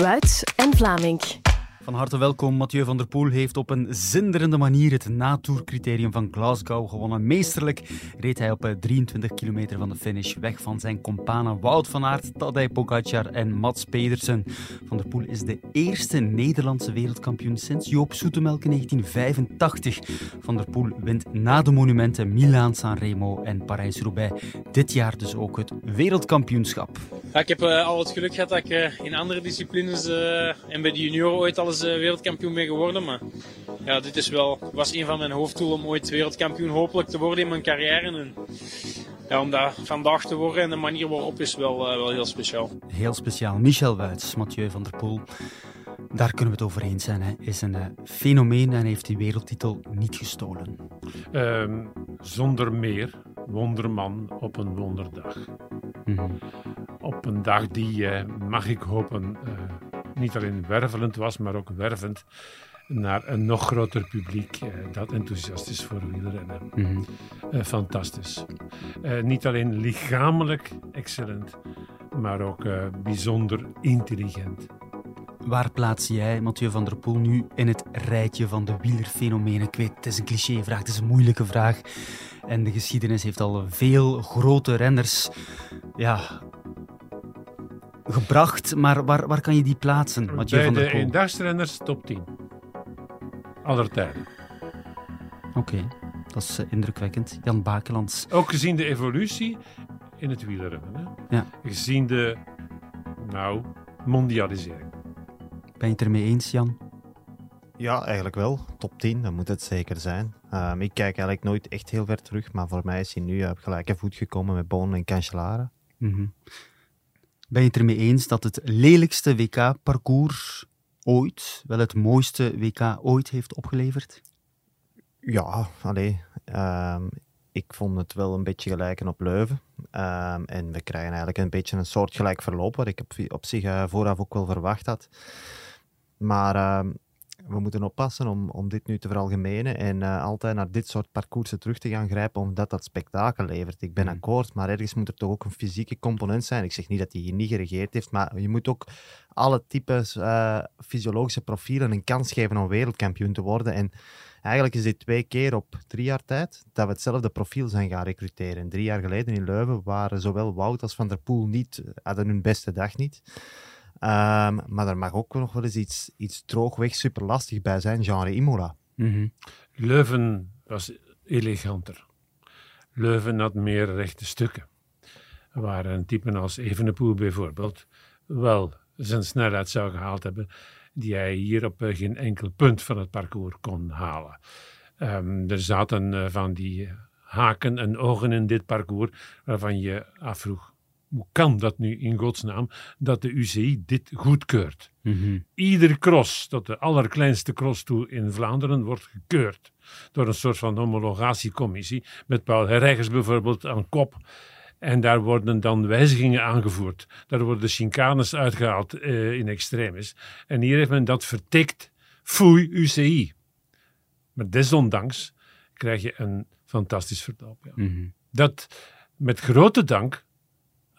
Wuits en Vlaming. Van harte welkom. Mathieu van der Poel heeft op een zinderende manier het natoercriterium van Glasgow gewonnen. Meesterlijk reed hij op 23 kilometer van de finish weg van zijn companen Wout van Aert, Tadej Pogacar en Mats Pedersen. Van der Poel is de eerste Nederlandse wereldkampioen sinds Joop Soetemelk in 1985. Van der Poel wint na de monumenten Milaan, Sanremo en Parijs-Roubaix. Dit jaar dus ook het wereldkampioenschap. Ik heb uh, al het geluk gehad dat ik uh, in andere disciplines en bij de junioren ooit al eens wereldkampioen ben geworden. Maar ja, dit is wel, was een van mijn hoofddoelen om ooit wereldkampioen hopelijk te worden in mijn carrière. En, ja, om dat vandaag te worden en de manier waarop is wel, wel heel speciaal. Heel speciaal. Michel Wuits, Mathieu van der Poel. Daar kunnen we het over eens zijn. Hij is een fenomeen en heeft die wereldtitel niet gestolen. Um, zonder meer wonderman op een wonderdag. Mm -hmm. Op een dag die, uh, mag ik hopen, uh, niet alleen wervelend was, maar ook wervend naar een nog groter publiek uh, dat enthousiast is voor wielrennen. Mm -hmm. fantastisch. niet alleen lichamelijk excellent, maar ook bijzonder intelligent. Waar plaats jij Mathieu van der Poel nu in het rijtje van de wielerfenomenen? Ik weet, het is een clichévraag, het is een moeilijke vraag. En de geschiedenis heeft al veel grote renners ja, gebracht. Maar waar, waar kan je die plaatsen, Mathieu Bij van der de eendagsrenners top 10. Aller tijden. Oké, okay, dat is uh, indrukwekkend. Jan Bakelands. Ook gezien de evolutie in het wielrennen. Hè? Ja. Gezien de, nou, mondialisering. Ben je het ermee eens, Jan? Ja, eigenlijk wel. Top 10, dat moet het zeker zijn. Um, ik kijk eigenlijk nooit echt heel ver terug, maar voor mij is hij nu op gelijke voet gekomen met Bonen en Cancellara. Mm -hmm. Ben je het ermee eens dat het lelijkste WK-parcours ooit wel het mooiste WK ooit heeft opgeleverd? Ja, allee. Um, ik vond het wel een beetje gelijken op Leuven. Um, en we krijgen eigenlijk een beetje een soortgelijk verloop, wat ik op, zich uh, vooraf ook wel verwacht had. Maar um, we moeten oppassen om, om dit nu te veralgemenen en uh, altijd naar dit soort parcoursen terug te gaan grijpen, omdat dat spektakel levert. Ik ben mm. akkoord, maar ergens moet er toch ook een fysieke component zijn. Ik zeg niet dat hij hier niet geregeerd heeft, maar je moet ook alle types uh, fysiologische profielen een kans geven om wereldkampioen te worden. En eigenlijk is dit twee keer op drie jaar tijd dat we hetzelfde profiel zijn gaan recruteren. Drie jaar geleden in Leuven waren zowel Wout als Van der Poel niet, hadden hun beste dag niet. Um, maar er mag ook nog wel eens iets, iets droogweg superlastig bij zijn, genre Imola. Mm -hmm. Leuven was eleganter. Leuven had meer rechte stukken. Waar een type als Evenepoel bijvoorbeeld wel zijn snelheid zou gehaald hebben, die hij hier op geen enkel punt van het parcours kon halen. Um, er zaten uh, van die haken en ogen in dit parcours waarvan je afvroeg hoe kan dat nu in godsnaam dat de UCI dit goedkeurt? Mm -hmm. Iedere cross, tot de allerkleinste cross toe in Vlaanderen, wordt gekeurd door een soort van homologatiecommissie, met Paul Herreigers bijvoorbeeld aan kop. En daar worden dan wijzigingen aangevoerd. Daar worden chicanes uitgehaald uh, in extremis. En hier heeft men dat vertikt. Foei UCI. Maar desondanks krijg je een fantastisch verloop. Ja. Mm -hmm. Dat met grote dank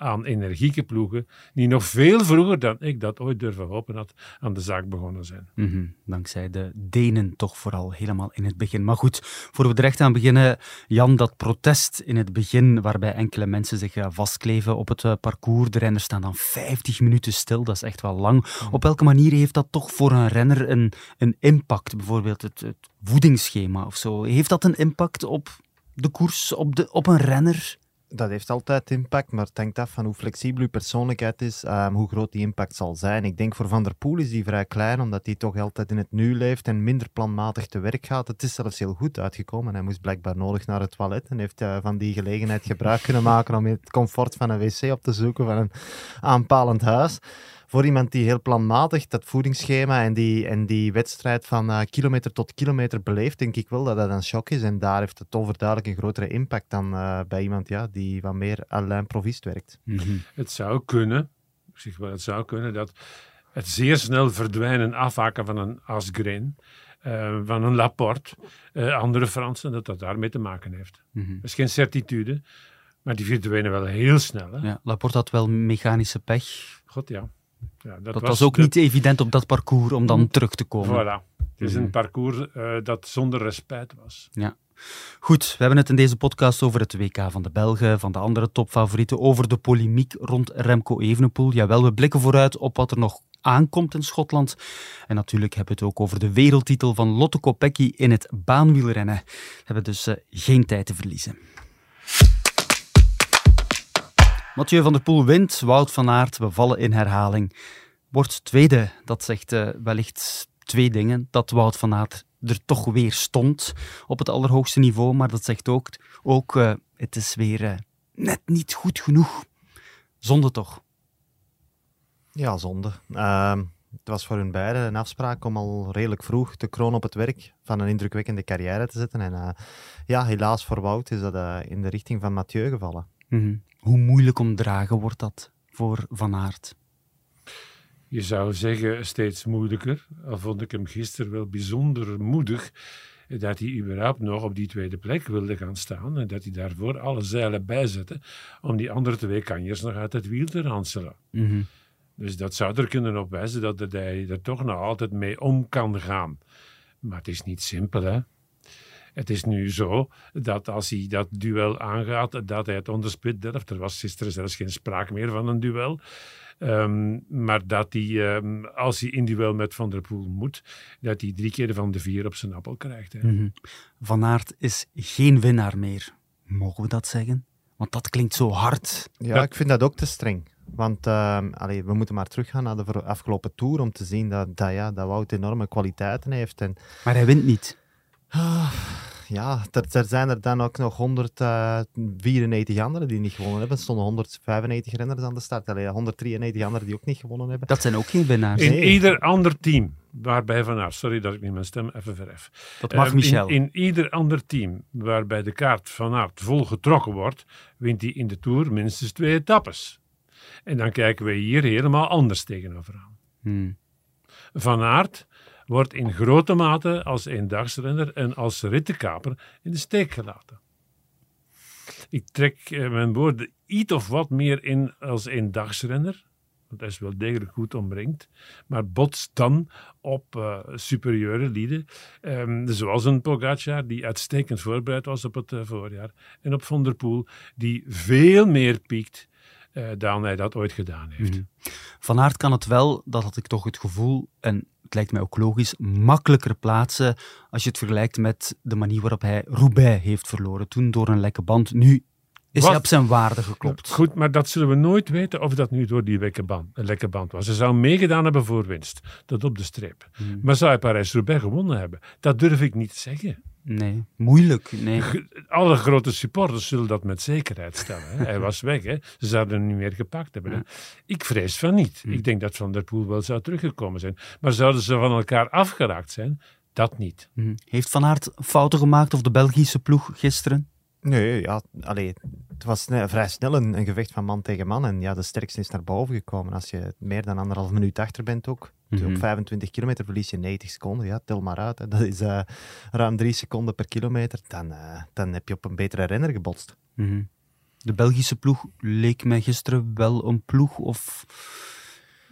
aan energieke ploegen die nog veel vroeger dan ik dat ooit durven hopen had aan de zaak begonnen zijn. Mm -hmm. Dankzij de Denen toch vooral helemaal in het begin. Maar goed, voor we er echt aan beginnen, Jan, dat protest in het begin waarbij enkele mensen zich vastkleven op het parcours. De renners staan dan 50 minuten stil, dat is echt wel lang. Mm. Op welke manier heeft dat toch voor een renner een, een impact? Bijvoorbeeld het, het voedingsschema of zo. Heeft dat een impact op de koers, op, de, op een renner? Dat heeft altijd impact, maar het hangt af van hoe flexibel je persoonlijkheid is, um, hoe groot die impact zal zijn. Ik denk voor Van der Poel is die vrij klein, omdat hij toch altijd in het nu leeft en minder planmatig te werk gaat. Het is zelfs heel goed uitgekomen. Hij moest blijkbaar nodig naar het toilet en heeft uh, van die gelegenheid gebruik kunnen maken om het comfort van een wc op te zoeken van een aanpalend huis voor iemand die heel planmatig dat voedingsschema en die, en die wedstrijd van uh, kilometer tot kilometer beleeft, denk ik wel dat dat een shock is. En daar heeft het overduidelijk een grotere impact dan uh, bij iemand ja, die wat meer alleen provist werkt. Mm -hmm. Het zou kunnen, ik zeg wel, het zou kunnen dat het zeer snel verdwijnen, afhaken van een Asgreen, uh, van een Laporte, andere Fransen, dat dat daarmee te maken heeft. Mm -hmm. Dat is geen certitude, maar die verdwijnen wel heel snel. Hè? Ja, Laporte had wel mechanische pech. God ja. Ja, dat, was, ook niet evident op dat parcours om dan terug te komen. Voilà. Het is een mhm. parcours uh, dat zonder respect was. Ja. Goed, we hebben het in deze podcast over het WK van de Belgen, van de andere topfavorieten, over de polemiek rond Remco Evenepoel. Jawel, we blikken vooruit op wat er nog aankomt in Schotland. En natuurlijk hebben we het ook over de wereldtitel van Lotte Kopecky in het baanwielrennen. We hebben dus uh, geen tijd te verliezen. Mathieu van der Poel wint, Wout van Aert, we vallen in herhaling. Wordt tweede, dat zegt uh, wellicht twee dingen. Dat Wout van Aert er toch weer stond op het allerhoogste niveau, maar dat zegt ook, ook uh, het is weer uh, net niet goed genoeg. Zonde toch? Ja, zonde. Uh, het was voor hun beiden een afspraak om al redelijk vroeg de kroon op het werk van een indrukwekkende carrière te zetten. En ja, helaas voor Wout is dat in de richting van Mathieu gevallen. Mm -hmm. Hoe moeilijk omdragen wordt dat voor Van Aert? je zou zeggen, steeds moeilijker. Al vond ik hem gisteren wel bijzonder moedig dat hij überhaupt nog op die tweede plek wilde gaan staan en dat hij daarvoor alle zeilen bijzette om die andere twee kanjers nog uit het wiel te ranselen. Mhm. Dus dat zou er kunnen op wijzen dat hij er toch nog altijd mee om kan gaan. Maar het is niet simpel, hè? Het is nu zo dat als hij dat duel aangaat, dat hij het onderspit delft. Er was gisteren zelfs geen sprake meer van een duel. Ehm, maar dat hij, um, als hij in duel met Van der Poel moet, dat hij drie keer van de vier op zijn appel krijgt. Hè. Mhm. Van Aert is geen winnaar meer. Mogen we dat zeggen? Want dat klinkt zo hard. Ja, ik vind dat ook te streng. Want uh, allee, we moeten maar teruggaan naar de afgelopen tour om te zien dat, dat, ja, dat Wout enorme kwaliteiten heeft. En... Maar hij wint niet. Ah, ja, er, zijn er dan ook nog 194 eh, anderen die niet gewonnen hebben. Er stonden 195 renners aan de start. Allee, 193 anderen die ook niet gewonnen hebben. Dat zijn ook geen winnaars. In ieder ander team, waarbij Van Aert, sorry dat ik niet mijn stem even verhef. Dat mag uh, Michel. In, in, ieder ander team waarbij de kaart Van Aert vol getrokken wordt, wint hij in de Tour minstens twee etappes. En dan kijken we hier helemaal anders tegenover aan. Hmm. Van Aert wordt in grote mate als eendagsrenner en als rittenkaper in de steek gelaten. Ik trek eh, mijn woorden iets of wat meer in als eendagsrenner, want hij is wel degelijk goed omringd, maar botst dan op uh, superieure lieden, um, zoals een Pogacar die uitstekend voorbereid was op het uh, voorjaar, en op Van der Poel die veel meer piekt uh, dan hij dat ooit gedaan heeft. Mm Van Aert kan het wel, dat had ik toch het gevoel, en het lijkt mij ook logisch, makkelijker plaatsen als je het vergelijkt met de manier waarop hij Roubaix heeft verloren. Toen door een lekke band. Nu is hij op zijn waarde geklopt. Goed, maar dat zullen we nooit weten of dat nu door die lekke band, een lekke band was. Ze zou meegedaan hebben voor winst. Dat op de streep. Hmm. Maar zou hij Parijs-Roubaix gewonnen hebben? Dat durf ik niet te zeggen. Nee, moeilijk. Nee. Alle grote supporters zullen dat met zekerheid stellen. Hij was weg, hè. ze zouden hem niet meer gepakt hebben. Ik vrees van niet. Hm. Ik denk dat Van der Poel wel zou teruggekomen zijn. Maar zouden ze van elkaar afgeraakt zijn? Dat niet. Hm. Heeft Van Aert fouten gemaakt of de Belgische ploeg gisteren? Nee, ja, allee, het was vrij snel een, een, gevecht van man tegen man. En ja, de sterkste is naar boven gekomen. Als je meer dan anderhalf minuut achter bent ook. Mm Op 25 kilometer verlies je 90 seconden. Ja, tel maar uit. Hè. Dat is uh, ruim 3 seconden per kilometer. Dan, uh, dan heb je op een betere renner gebotst. Mm De Belgische ploeg leek mij gisteren wel een ploeg of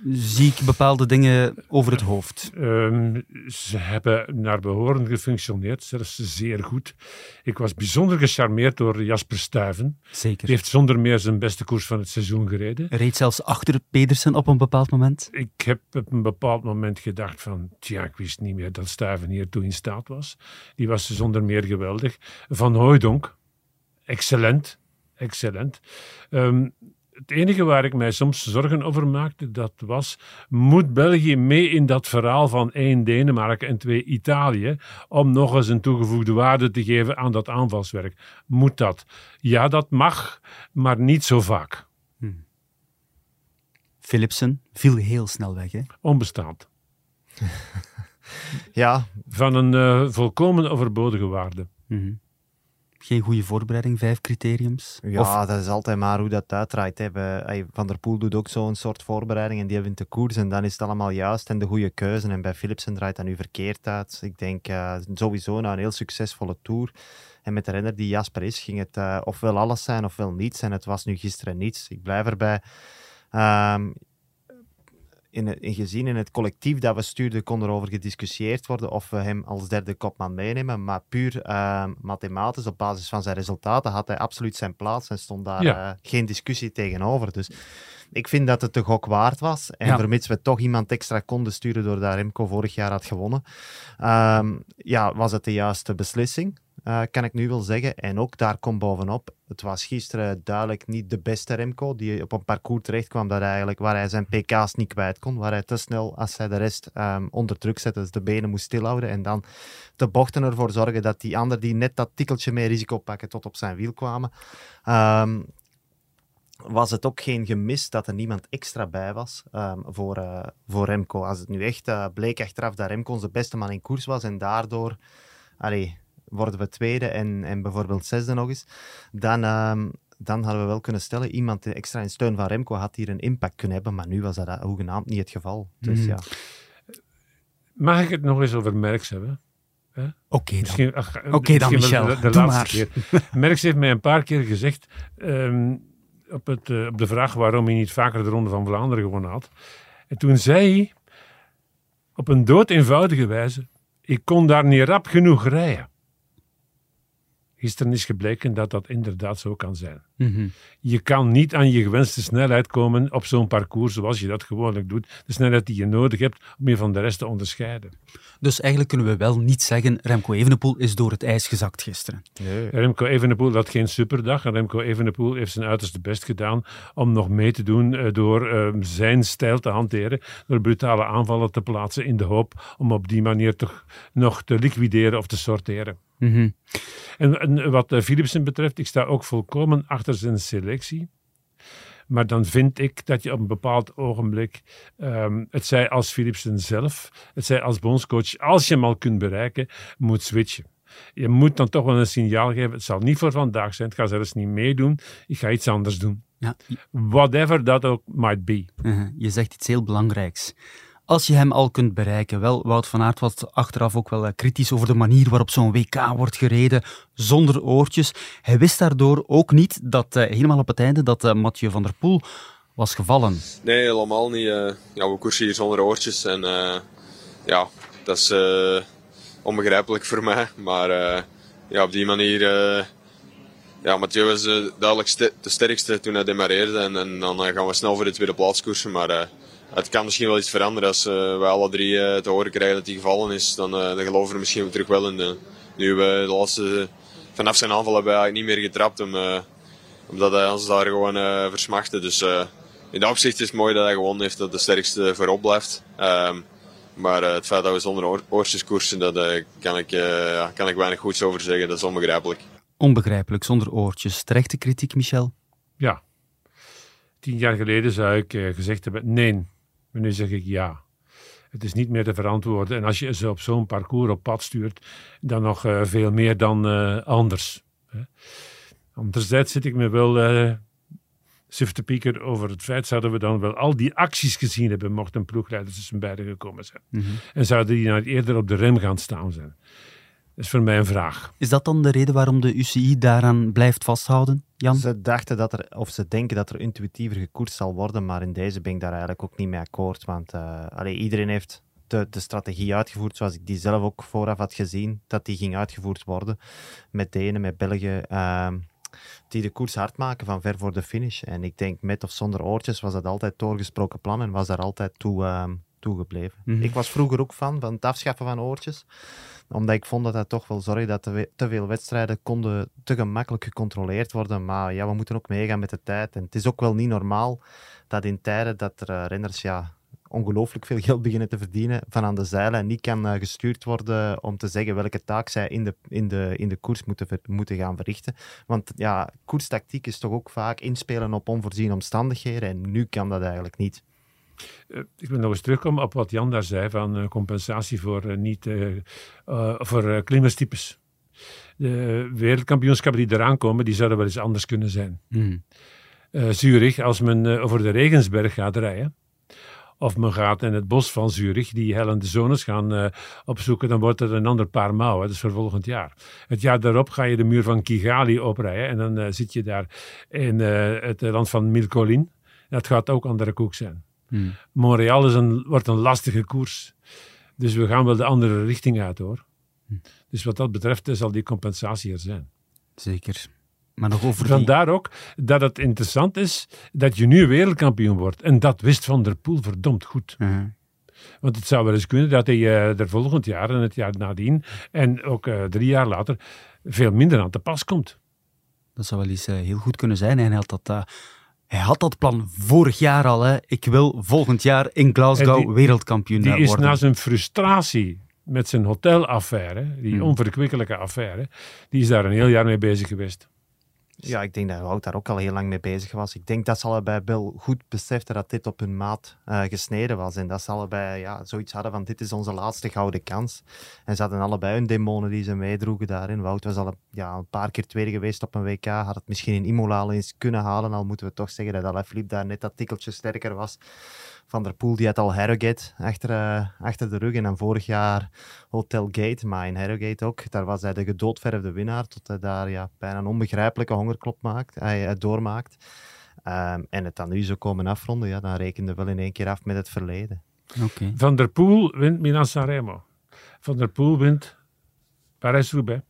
zie ik bepaalde dingen over het hoofd? Um, ze hebben naar behoren gefunctioneerd, zelfs zeer goed. Ik was bijzonder gecharmeerd door Jasper Stuyven. Zeker. Die heeft zonder meer zijn beste koers van het seizoen gereden. Reed zelfs achter Pedersen op een bepaald moment? Ik heb op een bepaald moment gedacht van, tja, ik wist niet meer dat Stuyven hiertoe in staat was. Die was zonder meer geweldig. Van Hooydonk, excellent, excellent. Um, het enige waar ik mij soms zorgen over maakte, dat was, moet België mee in dat verhaal van één Denemarken en twee Italië, om nog eens een toegevoegde waarde te geven aan dat aanvalswerk? Moet dat? Ja, dat mag, maar niet zo vaak. Hmm. Philipsen viel heel snel weg, hè? Onbestaand. ja. Van een uh, volkomen overbodige waarde. Mm geen goede voorbereiding, vijf criteriums? Ja, dat is altijd maar hoe dat uitdraait. Hè. Van der Poel doet ook zo'n soort voorbereiding en die wint de koers en dan is het allemaal juist en de goede keuze. En bij Philipsen draait dat nu verkeerd uit. Ik denk uh, sowieso na een heel succesvolle Tour en met de renner die Jasper is, ging het uh, ofwel alles zijn ofwel niets. En het was nu gisteren niets. Ik blijf erbij. Um, in, het- in gezien in het collectief dat we stuurden, kon er over gediscussieerd worden of we hem als derde kopman meenemen. Maar puur ehm, mathematisch, op basis van zijn resultaten, had hij absoluut zijn plaats en stond daar Ja. eh, geen discussie tegenover. Dus ik vind dat het de gok waard was. En Ja. vermits we toch iemand extra konden sturen doordat Remco vorig jaar had gewonnen, ehm, ja, was het de juiste beslissing. Eh, kan ik nu wel zeggen. En ook daar komt bovenop. Het was gisteren duidelijk niet de beste Remco. Die op een parcours terecht kwam dat eigenlijk, waar hij zijn pk's niet kwijt kon. Waar hij te snel, als hij de rest ehm, onder druk zette, dus de benen moest stilhouden. En dan de bochten ervoor zorgen dat die anderen die net dat tikkeltje meer risico pakken tot op zijn wiel kwamen. Ehm, was het ook geen gemis dat er niemand extra bij was ehm, voor, eh, voor Remco. Als het nu echt eh, bleek achteraf dat Remco onze beste man in koers was en daardoor allee, worden we tweede en, en bijvoorbeeld zesde nog eens, dan, ehm, dan hadden we wel kunnen stellen, iemand extra in steun van Remco had hier een impact kunnen hebben, maar nu was dat eh, hoegenaamd niet het geval. Dus Mm. ja. Mag ik het nog eens over Merckx hebben? Oké dan. Misschien, Oké dan, Michel. De, de Doe laatste maar. keer. Merckx heeft mij een paar keer gezegd, ehm, op, het, eh, op de vraag waarom hij niet vaker de Ronde van Vlaanderen gewonnen had. En toen zei hij, op een dood eenvoudige wijze, ik kon daar niet rap genoeg rijden. Gisteren is gebleken dat dat inderdaad zo kan zijn. Mhm. Je kan niet aan je gewenste snelheid komen op zo'n parcours zoals je dat gewoonlijk doet. De snelheid die je nodig hebt om je van de rest te onderscheiden. Dus eigenlijk kunnen we wel niet zeggen, Remco Evenepoel is door het ijs gezakt gisteren. Remco Evenepoel had geen superdag. Remco Evenepoel heeft zijn uiterste best gedaan om nog mee te doen eh, door eh, zijn stijl te hanteren. Door brutale aanvallen te plaatsen in de hoop om op die manier toch nog te liquideren of te sorteren. Mhm. En, en wat eh, Philipsen betreft, ik sta ook volkomen achter zijn selectie. Maar dan vind ik dat je op een bepaald ogenblik, ehm, het zij als Philipsen zelf, het zij als bondscoach, als je hem al kunt bereiken, moet switchen. Je moet dan toch wel een signaal geven. Het zal niet voor vandaag zijn. Het gaat zelfs niet meedoen. Ik ga iets anders doen. Ja, Whatever that ook might be. Mhm. Je zegt iets heel belangrijks. Als je hem al kunt bereiken, wel, Wout van Aert was achteraf ook wel eh, kritisch over de manier waarop zo'n WK wordt gereden, zonder oortjes. Hij wist daardoor ook niet dat, eh, helemaal op het einde, dat eh, Mathieu van der Poel was gevallen. Nee, helemaal niet. ja, we koersen hier zonder oortjes. En ja, dat is onbegrijpelijk voor mij. Maar ja, op die manier... ja, Mathieu was duidelijk de sterkste toen hij demareerde. En, en dan gaan we snel voor de tweede plaats koersen. Maar het kan misschien wel iets veranderen. Als eh wij alle drie eh, te horen krijgen dat hij gevallen is, dan, eh, dan geloven we misschien terug wel in. De, nu we de laatste... Vanaf zijn aanval hebben we eigenlijk niet meer getrapt. Om, eh, omdat hij ons daar gewoon eh versmachtte. Dus eh, in dat opzicht is het mooi dat hij gewonnen heeft, dat de sterkste voorop blijft. Ehm, maar eh, het feit dat we zonder oor- oortjes koersen, daar eh, kan, ik, eh, ja, kan ik weinig goeds over zeggen. Dat is onbegrijpelijk. Onbegrijpelijk, zonder oortjes. Terechte kritiek, Michel? Ja. Tien jaar geleden zou ik eh, gezegd hebben, nee. Maar nu zeg ik ja. Het is niet meer te verantwoorden. En als je ze op zo'n parcours op pad stuurt, dan nog eh, veel meer dan eh, anders. Hè. Anderzijds zit ik me wel suf te pieken over het feit, zouden we dan wel al die acties gezien hebben, mochten ploegleiders tussen beiden gekomen zijn. En zouden die nou eerder op de rem gaan staan zijn? Dat is voor mij een vraag. Is dat dan de reden waarom de UCI daaraan blijft vasthouden, Jan? Ze dachten dat er, of ze denken dat er intuïtiever gekoerst zal worden, maar in deze ben ik daar eigenlijk ook niet mee akkoord. Want eh, allee, iedereen heeft de, de strategie uitgevoerd zoals ik die zelf ook vooraf had gezien, dat die ging uitgevoerd worden. Met Denen, met België, ehm, die de koers hard maken van ver voor de finish. En ik denk, met of zonder oortjes, was dat altijd doorgesproken plan en was daar altijd toe, ehm, toegebleven. Mhm. Ik was vroeger ook fan van het afschaffen van oortjes omdat ik vond dat dat toch wel zorgde dat te, veel wedstrijden konden te gemakkelijk gecontroleerd worden. Maar ja, we moeten ook meegaan met de tijd. En het is ook wel niet normaal dat in tijden dat er eh, renners ja, ongelooflijk veel geld beginnen te verdienen van aan de zeilen en niet kan eh, gestuurd worden om te zeggen welke taak zij in de, in de, in de koers moeten, ver- moeten gaan verrichten. Want ja, koerstactiek is toch ook vaak inspelen op onvoorziene omstandigheden en nu kan dat eigenlijk niet. Eh, ik wil nog eens terugkomen op wat Jan daar zei van eh, compensatie voor, eh, niet, voor klimmerstypes. De wereldkampioenschappen die eraan komen, die zouden wel eens anders kunnen zijn. Eh, Zurich, als men over de Regensberg gaat rijden, of men gaat in het bos van Zurich die hellende zones gaan opzoeken, dan wordt het een ander paar mouwen. Dat is voor volgend jaar. Het jaar daarop ga je de muur van Kigali oprijden en dan zit je daar in het land van Milkolin. Dat gaat ook andere koek zijn. Hmm. Montreal is een, wordt een lastige koers. Dus we gaan wel de andere richting uit hoor. Dus wat dat betreft eh, zal die compensatie er zijn. Zeker. Maar nog over die... Vandaar ook dat het interessant is dat je nu wereldkampioen wordt. En dat wist Van der Poel verdomd goed. Uh-huh. Want het zou wel eens kunnen dat hij eh, er volgend jaar en het jaar nadien en ook eh, drie jaar later veel minder aan te pas komt. Dat zou wel eens heel goed kunnen zijn. En hij had dat, hij had dat plan vorig jaar al. Hè. Ik wil volgend jaar in Glasgow En die- wereldkampioen Die is worden. na zijn frustratie met zijn hotelaffaire, die Hmm. onverkwikkelijke affaire, die is daar een heel jaar mee bezig geweest. Ja, ik denk dat Wout daar ook al heel lang mee bezig was. Ik denk dat ze allebei wel goed beseften dat dit op hun maat eh, gesneden was. En dat ze allebei ja, zoiets hadden van dit is onze laatste gouden kans. En ze hadden allebei hun demonen die ze meedroegen daarin. Wout was al een, ja, een paar keer tweede geweest op een WK. Had het misschien in Imola eens kunnen halen. Al moeten we toch zeggen dat Alaphilippe daar net dat tikkeltje sterker was. Van der Poel die had al Harrogate achter, eh, achter de rug. En dan vorig jaar Hotel Gate, maar in Harrogate ook. Daar was hij de gedoodverfde winnaar. Tot hij daar ja, bijna een onbegrijpelijke hongerklop maakt, hij, hij doormaakt. Ehm, en het dan nu zo komen afronden, ja, dan rekende wel in één keer af met het verleden. Oké. Van der Poel wint Milan-Sanremo. Van der Poel wint Parijs-Roubaix.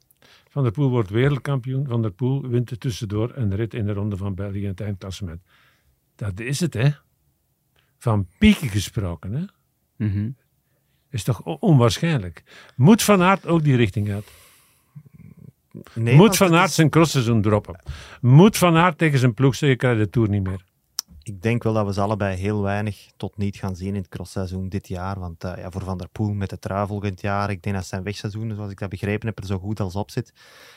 Van der Poel wordt wereldkampioen. Van der Poel wint er tussendoor een rit in de Ronde van België in het eindklassement. Dat is het, hè. Van pieken gesproken, hè. Mhm. Is toch on- onwaarschijnlijk. Moet Van Aert ook die richting uit? Nee, Moet Van Aert is- zijn crossseizoen droppen? Moet Van Aert tegen zijn ploeg zeggen, ik krijg de Tour niet meer? Ik denk wel dat we ze allebei heel weinig tot niet gaan zien in het crossseizoen dit jaar. Want eh, ja, voor Van der Poel met de trui volgend jaar, ik denk dat zijn wegseizoen, zoals ik dat begrepen heb, er zo goed als op zit.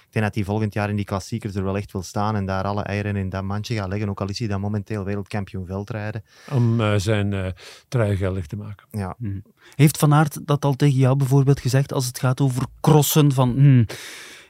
Ik denk dat hij volgend jaar in die klassiekers er wel echt wil staan en daar alle eieren in dat mandje gaat leggen. Ook al is hij dan momenteel wereldkampioen veldrijden. Om eh, zijn eh trui geldig te maken. Ja, Heeft Van Aert dat al tegen jou bijvoorbeeld gezegd als het gaat over crossen? Van, hmm,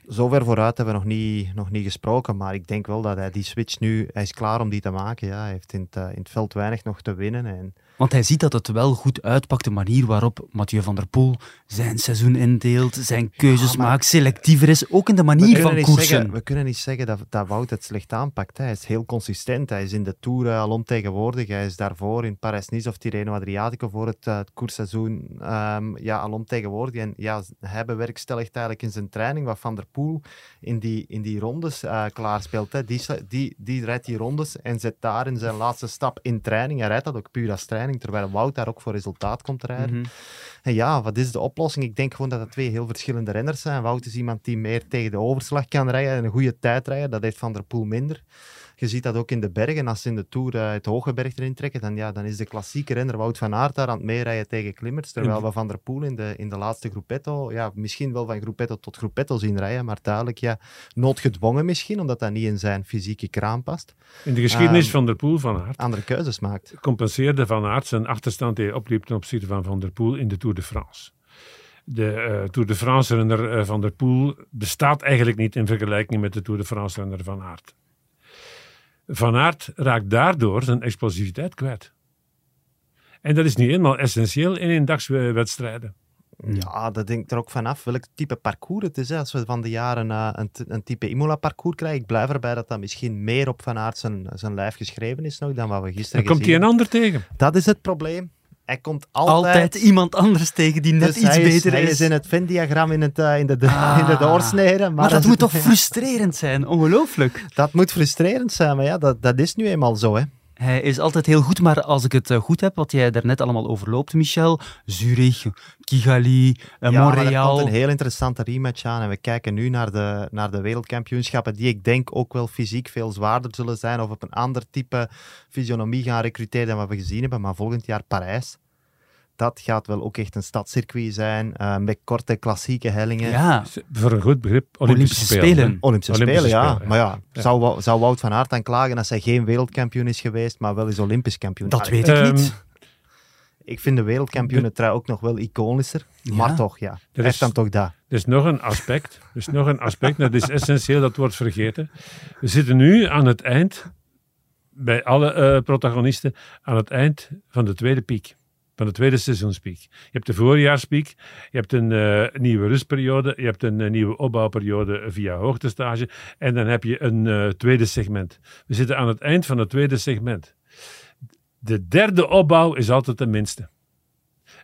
zover vooruit hebben we nog niet, nog niet gesproken, maar ik denk wel dat hij die switch nu, hij is klaar om die te maken. Ja. Hij heeft in het, eh, in het veld weinig nog te winnen. En want hij ziet dat het wel goed uitpakt, de manier waarop Mathieu van der Poel zijn seizoen indeelt, zijn keuzes maar- maakt, selectiever is, ook in de manier van koersen. zeggen, we kunnen niet zeggen dat, dat Wout het slecht aanpakt. hè. Hij is heel consistent. Hij is in de Tour eh, al ontegenwoordig. Hij is daarvoor in Parijs-Nice of Tirreno Adriatico voor het, eh, het koersseizoen ehm, ja, al ontegenwoordig. En ja, hij bewerkstelligt eigenlijk in zijn training wat Van der Poel in die, in die rondes eh klaarspeelt. Hè. Die, die, die rijdt die rondes en zet daar in zijn laatste stap in training. Hij rijdt dat ook puur als training, terwijl Wout daar ook voor resultaat komt rijden. Mhm. En ja, wat is de oplossing? Ik denk gewoon dat het twee heel verschillende renners zijn. Wout is iemand die meer tegen de overslag kan rijden en een goede tijd rijden. Dat heeft Van der Poel minder. Je ziet dat ook in de bergen. Als ze in de Tour eh, het hoge berg erin trekken, dan, ja, dan is de klassieke renner Wout van Aert daar aan het meerijden tegen klimmers. Terwijl we Van der Poel in de, in de laatste groepetto, ja, misschien wel van groepetto tot groepetto zien rijden, maar duidelijk ja, noodgedwongen misschien, omdat dat niet in zijn fysieke kraam past. In de geschiedenis Ehm, van der Poel van Aert Andere keuzes maakt. compenseerde Van Aert zijn achterstand die hij opliep ten opzichte van Van der Poel in de Tour de France. De eh, Tour de France-renner eh, Van der Poel bestaat eigenlijk niet in vergelijking met de Tour de France-renner Van Aert. Van Aert raakt daardoor zijn explosiviteit kwijt. En dat is niet eenmaal essentieel in eendagswedstrijden. Ja, dat denkt er ook vanaf welk type parcours het is. Hè. Als we van de jaren eh, een, een type Imola-parcours krijgen, ik blijf erbij dat dat misschien meer op Van Aert zijn, zijn lijf geschreven is nog dan wat we gisteren Dan komt hij gezien een ander tegen. Dat is het probleem. Hij komt altijd... Altijd iemand anders tegen die net Dus iets hij is, beter hij is. is in het Venn-diagram in, het, eh, in, de, de- Ah. in de doorsnede. Maar, maar dat moet toch frustrerend zijn? Ongelooflijk. Dat moet frustrerend zijn, maar ja, dat, dat is nu eenmaal zo. Hè. Hij is altijd heel goed, maar als ik het eh, goed heb, wat jij daarnet allemaal overloopt, Michel, Zurich, Kigali, eh, Ja, maar er Montreal. komt een heel interessante rematch aan. En we kijken nu naar de, naar de wereldkampioenschappen, die ik denk ook wel fysiek veel zwaarder zullen zijn. Of op een ander type fysionomie gaan recruteren dan wat we gezien hebben. Maar volgend jaar Parijs. Dat gaat wel ook echt een stadscircuit zijn. eh, met korte klassieke hellingen. Ja, Voor een goed begrip, Olympische, Olympische Spelen. Olympische, Olympische Spelen, ja. Spelen, Maar ja, ja. Zou, Wou- zou Wout van Aert dan klagen als hij geen wereldkampioen is geweest, maar wel eens Olympisch kampioen? dat Allee, weet ik Ehm, niet. Ik vind de wereldkampioenentrui ook nog wel iconischer. Ja. Maar toch, ja. Hij is- dan toch dat. Er is nog een aspect. Er is nog een aspect, dat is essentieel, dat wordt vergeten. We zitten nu aan het eind, bij alle eh, protagonisten, aan het eind van de tweede piek. Van de tweede seizoenspiek. Je hebt de voorjaarspiek, je hebt een eh, nieuwe rustperiode, je hebt een eh, nieuwe opbouwperiode via hoogtestage en dan heb je een eh, tweede segment. We zitten aan het eind van het tweede segment. De derde opbouw is altijd de minste.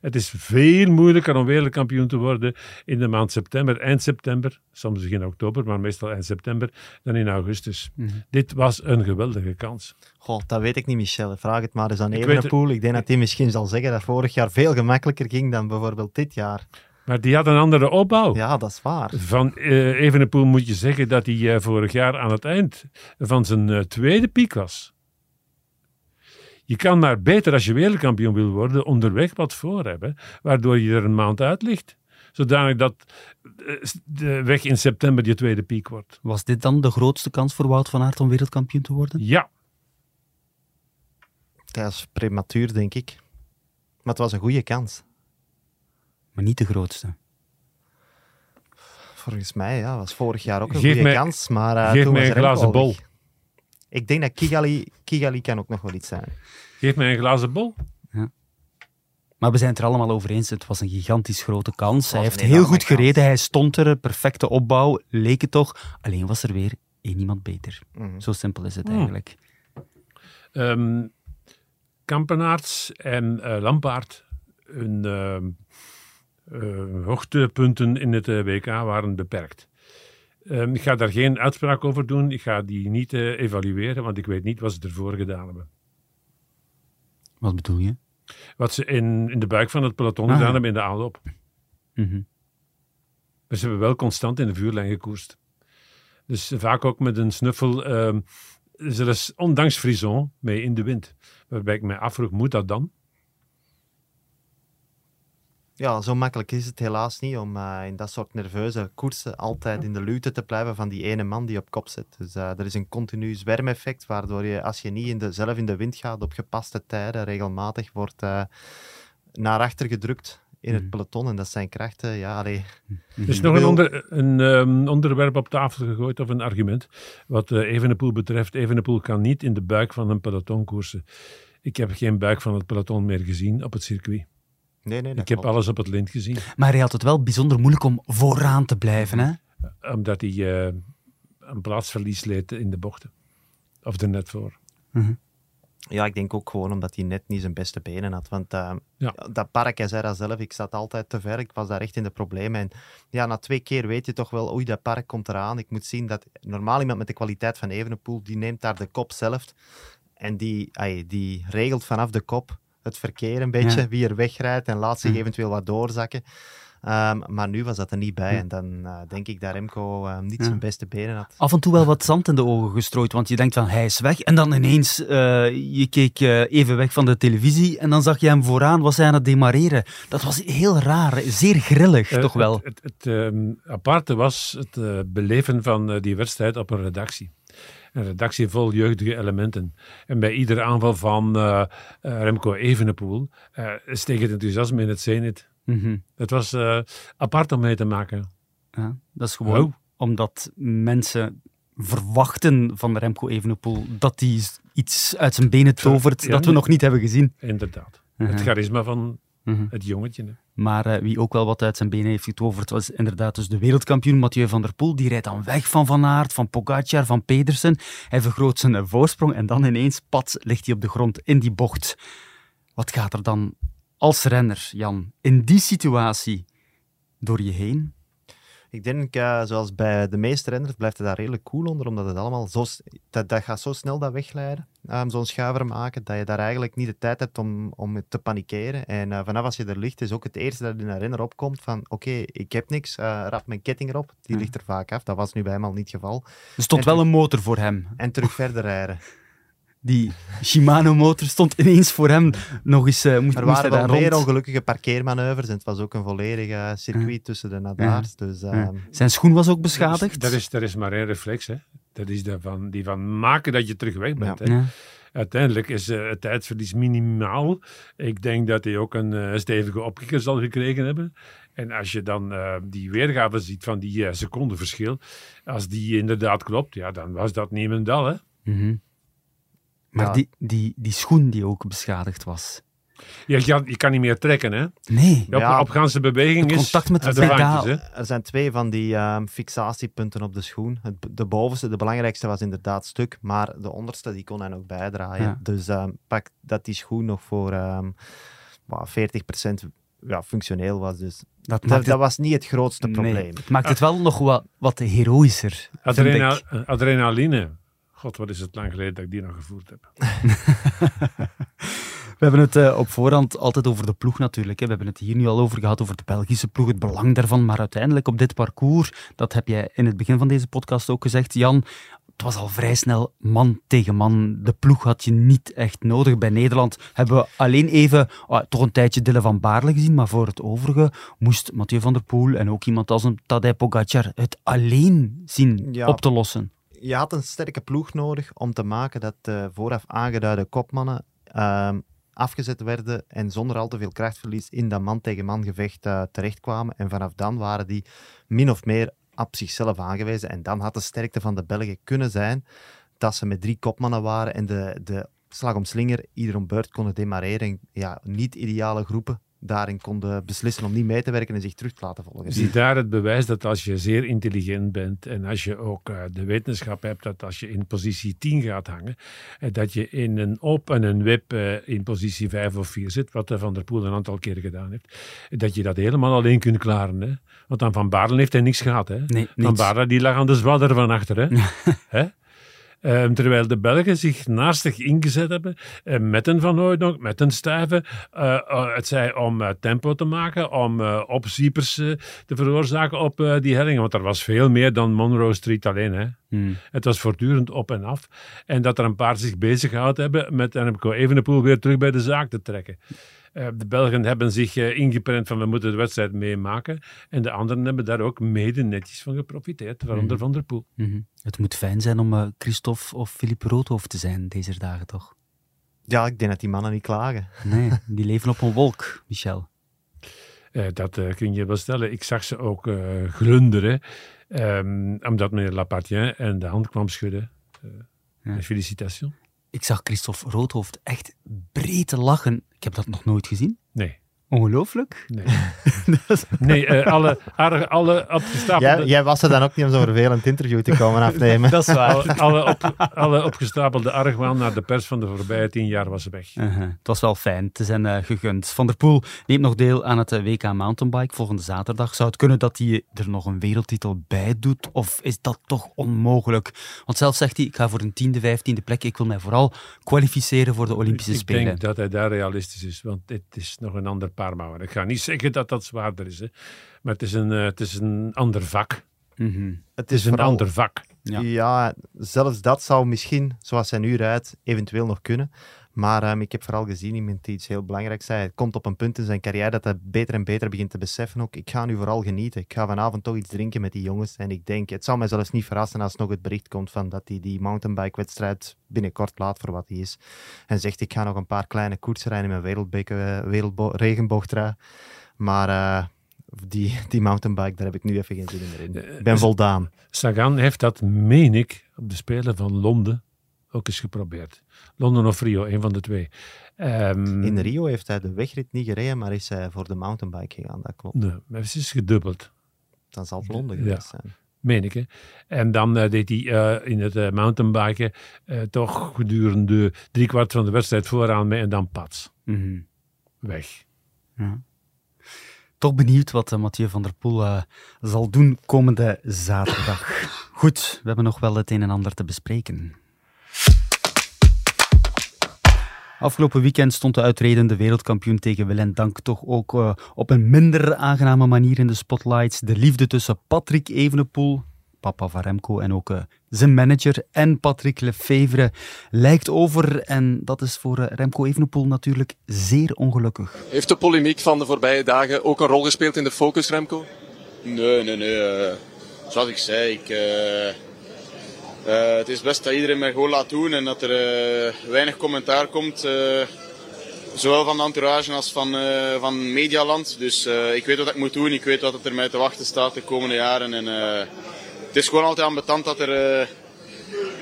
Het is veel moeilijker om wereldkampioen te worden in de maand september, eind september, soms begin oktober, maar meestal eind september, dan in augustus. Mhm. Dit was een geweldige kans. Goh, dat weet ik niet, Michel. Vraag het maar eens aan Evenepoel. Ik denk dat hij misschien zal zeggen dat vorig jaar veel gemakkelijker ging dan bijvoorbeeld dit jaar. Maar die had een andere opbouw. Ja, dat is waar. Van eh Evenepoel moet je zeggen dat hij eh, vorig jaar aan het eind van zijn eh, tweede piek was. Je kan maar beter als je wereldkampioen wil worden onderweg wat voor hebben, waardoor je er een maand uit ligt. Zodanig dat eh, de weg in september je tweede piek wordt. Was dit dan de grootste kans voor Wout van Aert om wereldkampioen te worden? Ja, Dat is prematuur, denk ik. Maar het was een goede kans. Maar niet de grootste. Volgens mij, ja. was vorig jaar ook een Geef goede mij- kans. Maar eh, geef toen mij was een glazen al bol. weg. Ik denk dat Kigali, Kigali kan ook nog wel iets zijn. geef mij een glazen bol. Maar we zijn het er allemaal over eens. Het was een gigantisch grote kans. Hij heeft heel goed kans. gereden. Hij stond er. Perfecte opbouw. Leek het toch. Alleen was er weer één iemand beter. Mhm. Zo simpel is het Hmm. eigenlijk. Ehm Kampenaerts en eh Lampaard, hun ehm, eh, hoogtepunten in het eh, WK waren beperkt. Ehm, ik ga daar geen uitspraak over doen. Ik ga die niet eh, evalueren, want ik weet niet wat ze ervoor gedaan hebben. Wat bedoel je? Wat ze in, in de buik van het peloton Ah. gedaan hebben in de aanloop. Mhm. Maar ze hebben wel constant in de vuurlijn gekoerst. Dus vaak ook met een snuffel, ehm zelfs ondanks Frison, mee in de wind. Waarbij ik mij afvroeg, moet dat dan? Ja, zo makkelijk is het helaas niet om eh, in dat soort nerveuze koersen altijd in de luwte te blijven van die ene man die op kop zit. Dus eh, er is een continu zwermeffect, waardoor je als je niet in de, zelf in de wind gaat op gepaste tijden, regelmatig wordt eh, naar achter gedrukt in het peloton. En dat zijn krachten, ja, allee. Er is nog een, onder, een ehm, onderwerp op tafel gegooid, of een argument, wat eh Evenepoel betreft. Evenepoel kan niet in de buik van een peloton koersen. Ik heb geen buik van het peloton meer gezien op het circuit. Nee, nee, Ik heb klopt. alles op het lint gezien, Maar hij had het wel bijzonder moeilijk om vooraan te blijven. Hè? omdat hij eh, een plaatsverlies leed in de bochten. Of er net voor. Ja, ik denk ook gewoon omdat hij net niet zijn beste benen had. Want eh, Ja. dat park, hij zei dat zelf, ik zat altijd te ver, ik was daar echt in de problemen. En ja, na twee keer weet je toch wel, oei, dat park komt eraan. Ik moet zien dat normaal iemand met de kwaliteit van Evenepoel, die neemt daar de kop zelf. En die, ai, die regelt vanaf de kop het verkeer een beetje, Ja. wie er wegrijdt en laat zich Ja. eventueel wat doorzakken. Ehm, maar nu was dat er niet bij. Ja. En dan eh, denk ik dat Remco eh, niet Ja. zijn beste benen had. Af en toe wel wat zand in de ogen gestrooid, want je denkt van hij is weg. En dan ineens, eh, je keek eh, even weg van de televisie en dan zag je hem vooraan, was hij aan het demareren. Dat was heel raar, zeer grillig toch wel. Het, het, het, ehm, aparte was het beleven van die wedstrijd op een redactie. Een redactie vol jeugdige elementen. En bij iedere aanval van eh, Remco Evenepoel eh steeg het enthousiasme in het zenit. Mhm. Het was apart om mee te maken. Ja, dat is gewoon omdat mensen verwachten van Remco Evenepoel dat hij iets uit zijn benen tovert Ja, dat we nog niet hebben gezien. Inderdaad. Het charisma van Mhm. het jongetje. hè. Maar eh, wie ook wel wat uit zijn benen heeft getoverd, was inderdaad dus de wereldkampioen Mathieu van der Poel. Die rijdt dan weg van Van Aert, van Pogacar, van Pedersen. Hij vergroot zijn eh, voorsprong en dan ineens, pats, ligt hij op de grond in die bocht. Wat gaat er dan als renner, Jan, in die situatie door je heen? Ik denk, eh, zoals bij de meeste renners, blijft het daar redelijk cool onder, omdat het allemaal zo, dat, dat gaat zo snel dat wegleiden, ehm, zo'n schuiver maken, dat je daar eigenlijk niet de tijd hebt om, om te panikeren. En eh, vanaf als je er ligt, is ook het eerste dat in een renner opkomt van, oké, ik heb niks, eh rap mijn ketting erop. Die Ja. ligt er vaak af, dat was nu bij hem al niet het geval. Er stond En wel een motor voor hem. En terug verder rijden. Die Shimano-motor stond ineens voor hem nog eens, eh, moest, Er moest hij waren meer rond. ongelukkige parkeermanoeuvres en het was ook een volledig circuit tussen de Nadars. Dus Ja. ehm, Zijn schoen was ook beschadigd. Dat is, dat is maar één reflex. Hè. Dat is die van, die van maken dat je terug weg bent. Ja. Hè. Ja. Uiteindelijk is eh, het tijdsverlies minimaal. Ik denk dat hij ook een eh, stevige opkikker zal gekregen hebben. En als je dan eh, die weergave ziet van die eh, secondenverschil, als die inderdaad klopt, ja, dan was dat niemendal. Hè? Mhm. Maar Ja. die, die, die schoen die ook beschadigd was, Je, kan, je kan niet meer trekken, hè? Nee. Op, Ja. op ganse beweging Het is contact met de de? Er zijn twee van die ehm, fixatiepunten op de schoen. Het, de bovenste, de belangrijkste, was inderdaad stuk, maar de onderste die kon hij nog bijdraaien. Ja. Dus ehm, pak dat die schoen nog voor ehm well, 40% ja, functioneel was. Dus Dat dat, was niet het grootste nee, probleem. het maakt het wel nog wat, wat ik. adrenaline. God, wat is het lang geleden dat ik die nog gevoerd heb. We hebben het eh, op voorhand altijd over de ploeg natuurlijk. Hè. We hebben het hier nu al over gehad, over de Belgische ploeg, het belang daarvan. Maar uiteindelijk op dit parcours, dat heb jij in het begin van deze podcast ook gezegd, Jan, het was al vrij snel man tegen man. De ploeg had je niet echt nodig. Bij Nederland hebben we alleen even, ah, toch een tijdje Dylan van Baarle gezien, maar voor het overige moest Mathieu van der Poel en ook iemand als een Tadej Pogacar het alleen zien Ja. op te lossen. Je had een sterke ploeg nodig om te maken dat de vooraf aangeduide kopmannen ehm, afgezet werden en zonder al te veel krachtverlies in dat man-tegen-man gevecht eh, terechtkwamen. En vanaf dan waren die min of meer op zichzelf aangewezen. En dan had de sterkte van de Belgen kunnen zijn dat ze met drie kopmannen waren en de, de slag om slinger ieder om beurt konden demareren. En ja, niet-ideale groepen daarin konden beslissen om niet mee te werken en zich terug te laten volgen. Zie daar het bewijs dat als je zeer intelligent bent en als je ook eh, de wetenschap hebt dat als je in positie 10 gaat hangen, eh, dat je in een op en een wip eh, in positie 5 of 4 zit, wat Van der Poel een aantal keren gedaan heeft, dat je dat helemaal alleen kunt klaren. Hè? Want aan Van Baarle heeft hij niks gehad. Hè? Nee, Van. Baarle die lag aan de zwadder van achter. Hè? Ehm, terwijl de Belgen zich naastig ingezet hebben eh, met een Van Hooydonk, met een Stuyven. eh, eh, het zij om tempo te maken, om opziepers te veroorzaken op die hellingen. Want er was veel meer dan Monroe Street alleen. Hè. Hmm. Het was voortdurend op en af. En dat er een paar zich bezig gehouden hebben met Remco Evenepoel weer terug bij de zaak te trekken. Eh, de Belgen hebben zich eh, ingeprent van we moeten de wedstrijd meemaken. En de anderen hebben daar ook mede netjes van geprofiteerd, waaronder Mhm. Van der Poel. Mhm. Het moet fijn zijn om eh, Christophe of Philippe Roodhoofd te zijn deze dagen, toch? Ja, ik denk dat die mannen niet klagen. Nee, die leven op een wolk, Michel. Eh, dat eh, kun je wel stellen. Ik zag ze ook eh, glunderen, ehm, omdat meneer Lapartien en de hand kwam schudden. Eh Ja. Felicitaties. Ik zag Christophe Roodhoofd echt breed lachen. Ik heb dat nog nooit gezien. Nee, Ongelooflijk. nee. nee, eh, alle, alle, alle opgestapelde... Jij, jij was er dan ook niet om zo'n vervelend interview te komen afnemen. Dat is Alle, alle, op, alle opgestapelde argwaan naar de pers van de voorbije tien jaar was weg. Uh-huh. Het was wel fijn. Te zijn eh, gegund. Van der Poel neemt nog deel aan het eh, WK Mountainbike volgende zaterdag. Zou het kunnen dat hij er nog een wereldtitel bij doet? Of is dat toch onmogelijk? Want zelf zegt hij, ik ga voor een tiende, vijftiende plek. Ik wil mij vooral kwalificeren voor de Olympische ik Spelen. denk dat hij daar realistisch is, want dit is nog een ander paar mouwen. Ik ga niet zeggen dat dat zwaarder is, hè. maar het is, een, eh, het is een ander vak. Mhm. Het Het is een ander vak. Ja. Ja. zelfs dat zou misschien, zoals hij nu rijdt, eventueel nog kunnen. Maar ehm, ik heb vooral gezien iemand die iets heel belangrijks zei. Het komt op een punt in zijn carrière dat hij beter en beter begint te beseffen ook. Ik ga nu vooral genieten. Ik ga vanavond toch iets drinken met die jongens. En ik denk, het zou mij zelfs niet verrassen als nog het bericht komt van dat hij die mountainbike-wedstrijd binnenkort laat voor wat hij is. En zegt, ik ga nog een paar kleine koersen rijden in mijn wereldbeke, eh, wereldbo- regenboogtrui. Maar eh, die, die mountainbike, daar heb ik nu even geen zin meer in. Ik ben voldaan. Sagan heeft dat, meen ik, op de Spelen van Londen ook eens geprobeerd. Londen of Rio, een van de twee. Ehm, In Rio heeft hij de wegrit niet gereden, maar is hij voor de mountainbike gegaan. Dat klopt. Nee, maar het is gedubbeld, Dan zal het Londen Ja. geweest zijn. meen ik. Hè. En dan eh, deed hij eh, in het eh, mountainbiken eh, toch gedurende driekwart van de wedstrijd vooraan mee en dan pats. Mhm. Weg. Ja. Toch benieuwd wat Mathieu van der Poel zal doen komende zaterdag. Goed, we hebben nog wel het een en ander te bespreken. Afgelopen weekend stond de uitredende wereldkampioen tegen wil en dank toch ook eh, op een minder aangename manier in de spotlights. De liefde tussen Patrick Evenepoel, papa van Remco, en ook eh, zijn manager en Patrick Lefevre lijkt over. En dat is voor eh, Remco Evenepoel natuurlijk zeer ongelukkig. Heeft de polemiek van de voorbije dagen ook een rol gespeeld in de focus, Remco? Nee, nee, nee. eh, zoals ik zei, ik, eh, het is best dat iedereen mij gewoon laat doen en dat er eh, weinig commentaar komt. eh, zowel van de entourage als van, van Medialand. Dus ik weet wat ik moet doen, ik weet wat er mij te wachten staat de komende jaren. En, het is gewoon altijd ambetant dat er,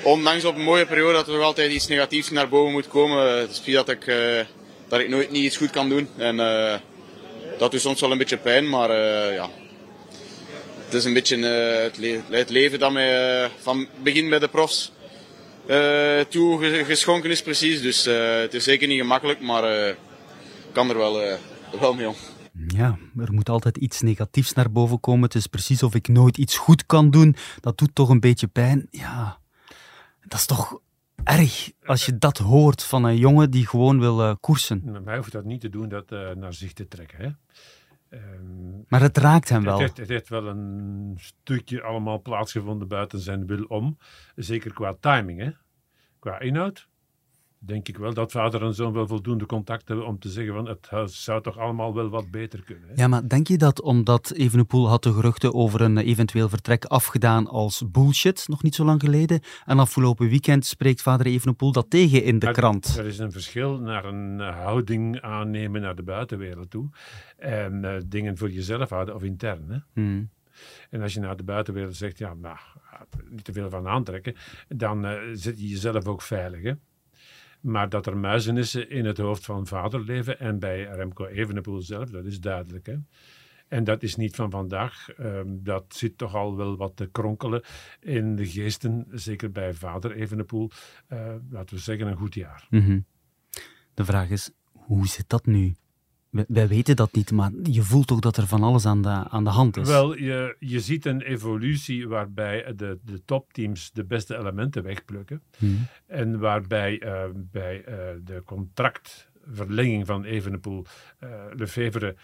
ondanks op een mooie periode, dat er nog altijd iets negatiefs naar boven moet komen. Het is dat ik dat ik nooit niet iets goed kan doen. En dat doet soms wel een beetje pijn, maar ja. Het is een beetje het, le het, leven dat mij van begin bij de profs toe geschonken is precies. Dus het is zeker niet gemakkelijk, maar ik kan er wel, wel mee om. Ja, er moet altijd iets negatiefs naar boven komen. Het is precies of ik nooit iets goed kan doen. Dat doet toch een beetje pijn. Ja, dat is toch erg als je dat hoort van een jongen die gewoon wil uh, koersen. Maar mij hoeft dat niet te doen, dat uh, naar zich te trekken. Hè? Um, maar het raakt hem wel. Het heeft, het heeft, wel een stukje allemaal plaatsgevonden buiten zijn wil om. Zeker qua timing, hè? qua inhoud denk ik wel dat vader en zoon wel voldoende contact hebben om te zeggen van het zou toch allemaal wel wat beter kunnen. Hè? Ja, maar denk je dat omdat Evenepoel had de geruchten over een eventueel vertrek afgedaan als bullshit, nog niet zo lang geleden, en afgelopen weekend spreekt vader Evenepoel dat tegen in de krant? Er is een verschil naar een houding aannemen naar de buitenwereld toe en uh, dingen voor jezelf houden of intern. Hè? Hmm. En als je naar de buitenwereld zegt, ja, nou, niet te veel van aantrekken, dan uh, zit je jezelf ook veilig. Hè? Maar dat er muizenissen in het hoofd van vader leven en bij Remco Evenepoel zelf, dat is duidelijk. Hè? En dat is niet van vandaag. Um, dat zit toch al wel wat te kronkelen in de geesten, zeker bij vader Evenepoel. Uh, laten we zeggen een goed jaar. -hmm. De vraag is, hoe zit dat nu? Wij weten dat niet, maar je voelt toch dat er van alles aan de, aan de hand is? Wel, je, je ziet een evolutie waarbij de, de topteams de beste elementen wegplukken. Hmm. En waarbij uh, bij uh, de contractverlenging van Evenepoel uh, Lefevre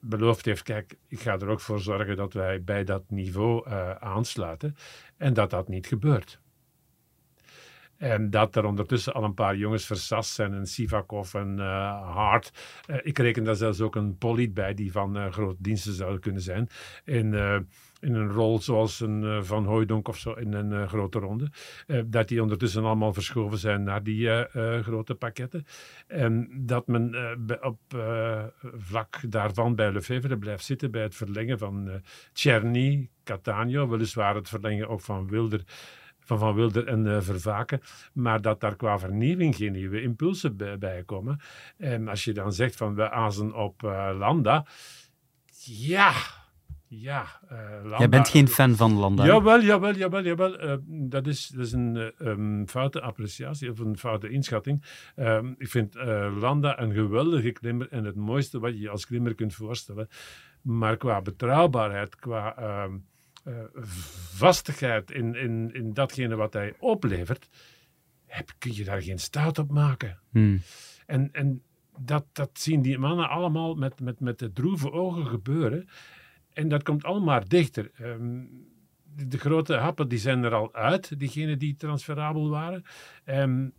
beloofd heeft, kijk, ik ga er ook voor zorgen dat wij bij dat niveau aansluiten. En dat dat niet gebeurt. En dat er ondertussen al een paar jongens versast zijn. En Sivakov en uh, Hart. Uh, ik reken daar zelfs ook een Polit bij die van uh, grote diensten zou kunnen zijn. In, in een rol zoals een Van Hooijdonk of zo in een grote ronde. dat die ondertussen allemaal verschoven zijn naar die grote pakketten. En dat men op vlak daarvan bij Lefevre blijft zitten bij het verlengen van Czerny, Catania. Weliswaar het verlengen ook van Wilder van Van Wilder en uh, Vervaken, maar dat daar qua vernieuwing geen nieuwe impulsen bij, bij komen. En als je dan zegt van we azen op uh, Landa, ja, ja, uh, Landa. Jij bent geen fan van Landa? Jawel, jawel, jawel, jawel. Uh, dat, is, dat is een um, foute appreciatie of een foute inschatting. Um, ik vind uh, Landa een geweldige klimmer en het mooiste wat je als klimmer kunt voorstellen. Maar qua betrouwbaarheid, qua... Um, uh, vastigheid in, in, in datgene wat hij oplevert, heb, kun je daar geen staat op maken. Hmm. En, en dat, dat zien die mannen allemaal met, met, met de droeve ogen gebeuren. En dat komt allemaal dichter. Um, de, grote happen die zijn er al uit, diegenen die transferabel waren. Um,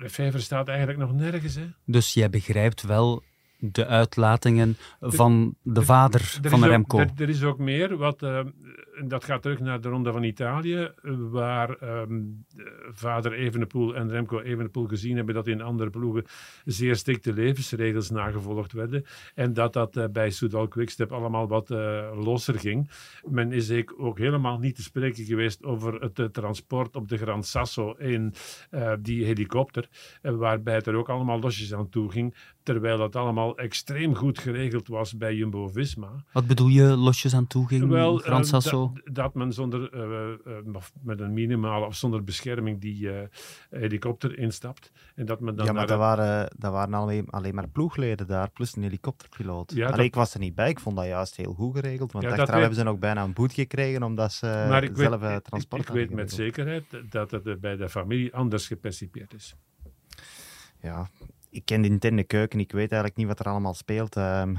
de vijver staat eigenlijk nog nergens. Hè? Dus jij begrijpt wel de uitlatingen van de vader van Remco. er, er, is ook meer, wat, uh, dat gaat terug naar de Ronde van Italië, waar um, vader Evenepoel en Remco Evenepoel gezien hebben dat in andere ploegen zeer strikte levensregels nagevolgd werden en dat dat uh, bij Soudal Quickstep allemaal wat uh, losser ging. Men is ook helemaal niet te spreken geweest over het transport op de Gran Sasso in die helikopter, waarbij het er ook allemaal losjes aan toe ging, terwijl dat allemaal extreem goed geregeld was bij Jumbo-Visma. Wat bedoel je, losjes aan toe ging, Wel, Sasso? dat men zonder, uh, uh, met een minimale of zonder bescherming die uh, helikopter instapt. En dat men dan ja, maar dat, waren, dat waren alleen, alleen maar ploegleden daar, plus een helikopterpiloot. Ja, Allee, dat... ik was er niet bij, ik vond dat juist heel goed geregeld. Want ja, achteraf weet... hebben ze nog bijna een boet gekregen omdat ze maar ik zelf weet, transport Ik, ik weet met zekerheid dat het bij de familie anders gepercipieerd is. Ja, ik ken de interne keuken, ik weet eigenlijk niet wat er allemaal speelt. Um,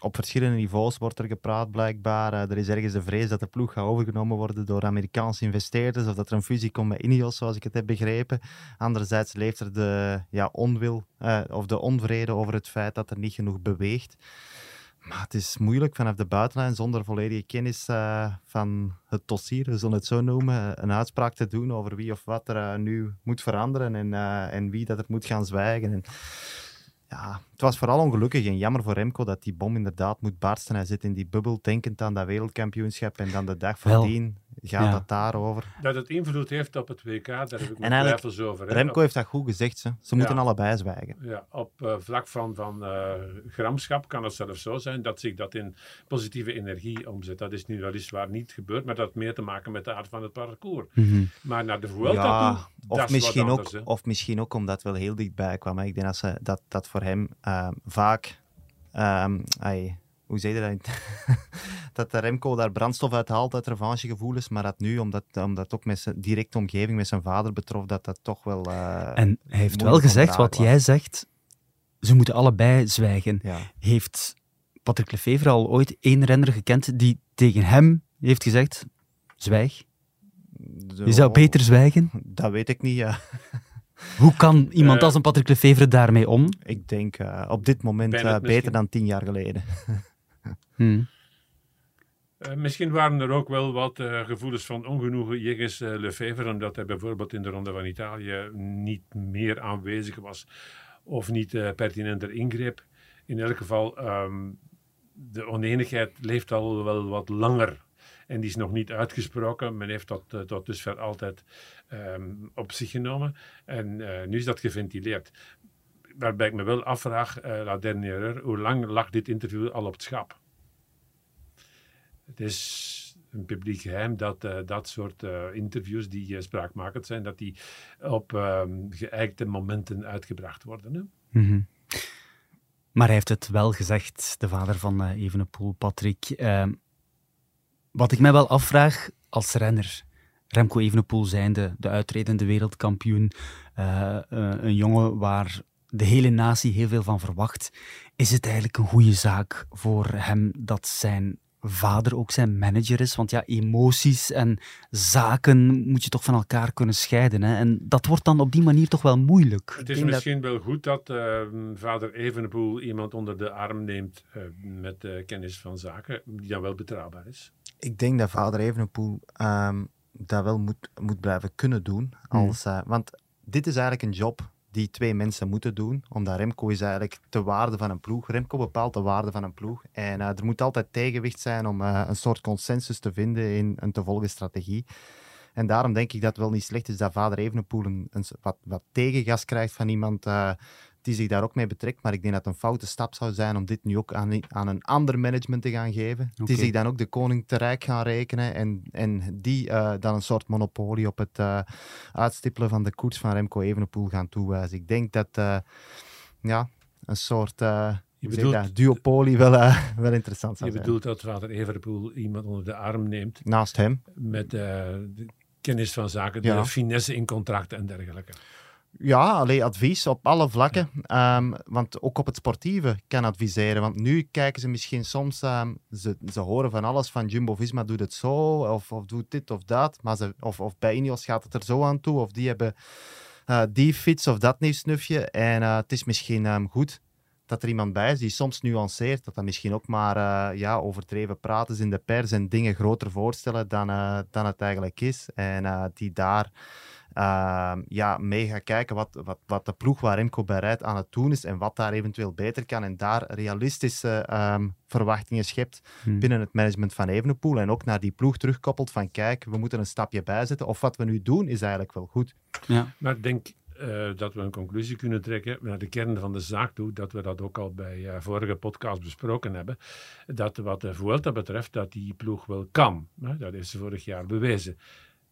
op verschillende niveaus wordt er gepraat, blijkbaar. Uh, er is ergens de vrees dat de ploeg gaat overgenomen worden door Amerikaanse investeerders of dat er een fusie komt met Ineos, zoals ik het heb begrepen. Anderzijds leeft er de ja, onwil uh, of de onvrede over het feit dat er niet genoeg beweegt. Maar het is moeilijk vanaf de buitenlijn, zonder volledige kennis uh, van het dossier, we zullen het zo noemen, een uitspraak te doen over wie of wat er uh, nu moet veranderen en, uh, en wie dat er moet gaan zwijgen. En, ja, het was vooral ongelukkig en jammer voor Remco dat die bom inderdaad moet barsten. Hij zit in die bubbel, denkend aan dat wereldkampioenschap en dan de dag voordien gaat Ja. dat daarover. Dat het invloed heeft op het WK, daar heb ik mijn eigenlijk, twijfels over. hè. Remco heeft dat goed gezegd. Ze, ze moeten Ja. allebei zwijgen. Ja, op eh, vlak van, van eh, gramschap kan het zelfs zo zijn dat zich dat in positieve energie omzet. Dat is nu weliswaar niet gebeurd, maar dat heeft meer te maken met de aard van het parcours. Mhm. Maar naar de Vuelta Ja, toe, of dat is misschien, wat ook, hè. of misschien ook omdat het wel heel dichtbij kwam. hè. Ik denk dat ze, dat, dat voor hem ehm, vaak... ehm, ai, hoe zeg je dat? dat de Remco daar brandstof uit haalt uit revanchegevoelens, maar dat nu, omdat, omdat het ook met zijn directe omgeving, met zijn vader betrof, dat dat toch wel... eh, En hij heeft wel gezegd, wat jij zegt, ze moeten allebei zwijgen. Ja. Heeft Patrick Lefevre al ooit één renner gekend die tegen hem heeft gezegd, zwijg? Je zou beter zwijgen? Dat weet ik niet, ja. Hoe kan iemand Eh, als een Patrick Lefevre daarmee om? Ik denk eh, op dit moment beter misschien? dan tien jaar geleden. Hm. Eh, misschien waren er ook wel wat eh, gevoelens van ongenoegen jegens Lefevre, omdat hij bijvoorbeeld in de Ronde van Italië niet meer aanwezig was of niet pertinenter ingreep. In elk geval, ehm, de oneenigheid leeft al wel wat langer. En die is nog niet uitgesproken. Men heeft dat eh, tot dusver altijd ehm, op zich genomen. En nu is dat geventileerd. Waarbij ik me wel afvraag, la dernière hoe lang lag dit interview al op het schap? Het is een publiek geheim dat eh, dat soort eh, interviews die eh, spraakmakend zijn, dat die op ehm geëikte momenten uitgebracht worden. Hè? Mhm. Maar hij heeft het wel gezegd, de vader van Evenepoel, Patrick. Ehm, wat ik mij wel afvraag als renner, Remco Evenepoel zijnde de uitredende wereldkampioen, een jongen waar de hele natie heel veel van verwacht, is het eigenlijk een goede zaak voor hem dat zijn vader ook zijn manager is? Want ja, emoties en zaken moet je toch van elkaar kunnen scheiden. Hè? En dat wordt dan op die manier toch wel moeilijk. Het is dat- misschien wel goed dat eh, vader Evenepoel iemand onder de arm neemt eh, met eh, kennis van zaken, die dan wel betrouwbaar is. Ik denk dat vader Evenepoel ehm, dat wel moet, moet blijven kunnen doen. Als, eh, want dit is eigenlijk een job die twee mensen moeten doen. Omdat Remco is eigenlijk de waarde van een ploeg. Remco bepaalt de waarde van een ploeg. En eh, er moet altijd tegenwicht zijn om eh, een soort consensus te vinden in een te volgen strategie. En daarom denk ik dat het wel niet slecht is dat vader Evenepoel een, een, wat, wat tegengas krijgt van iemand eh, die zich daar ook mee betrekt. Maar ik denk dat het een foute stap zou zijn om dit nu ook aan, aan een ander management te gaan geven. Die Oké. zich dan ook de koning te rijk gaan rekenen en, en die eh, dan een soort monopolie op het eh, uitstippelen van de koers van Remco Evenepoel gaan toewijzen. Ik denk dat eh, ja, een soort Je je bedoelt- dat, duopolie wel, wel interessant Je zou zijn. bedoelt dat vader Evenepoel iemand onder de arm neemt Naast hem. met kennis van zaken, Ja. de finesse in contracten en dergelijke. Ja, alleen advies op alle vlakken. Ehm, want ook op het sportieve kan adviseren. Want nu kijken ze misschien soms, ehm, ze, ze horen van alles van Jumbo-Visma doet het zo, of, of doet dit of dat. Maar ze, of, of bij Ineos gaat het er zo aan toe, of die hebben eh, die fiets of dat nieuw snufje. En eh, het is misschien ehm, goed dat er iemand bij is die soms nuanceert. Dat dat misschien ook maar eh, ja, overdreven praten in de pers en dingen groter voorstellen dan, dan het eigenlijk is. En die daar ehm, ja, mee gaat kijken wat, wat, wat de ploeg waar Remco bij rijdt aan het doen is en wat daar eventueel beter kan. En daar realistische ehm, verwachtingen schept Hm. binnen het management van Evenepoel. En ook naar die ploeg terugkoppelt van kijk, we moeten een stapje bijzetten. Of wat we nu doen is eigenlijk wel goed. Ja. Maar ik denk eh, dat we een conclusie kunnen trekken naar de kern van de zaak toe, dat we dat ook al bij eh, vorige podcast besproken hebben, dat wat de Vuelta betreft, dat die ploeg wel kan. Hè? Dat is vorig jaar bewezen.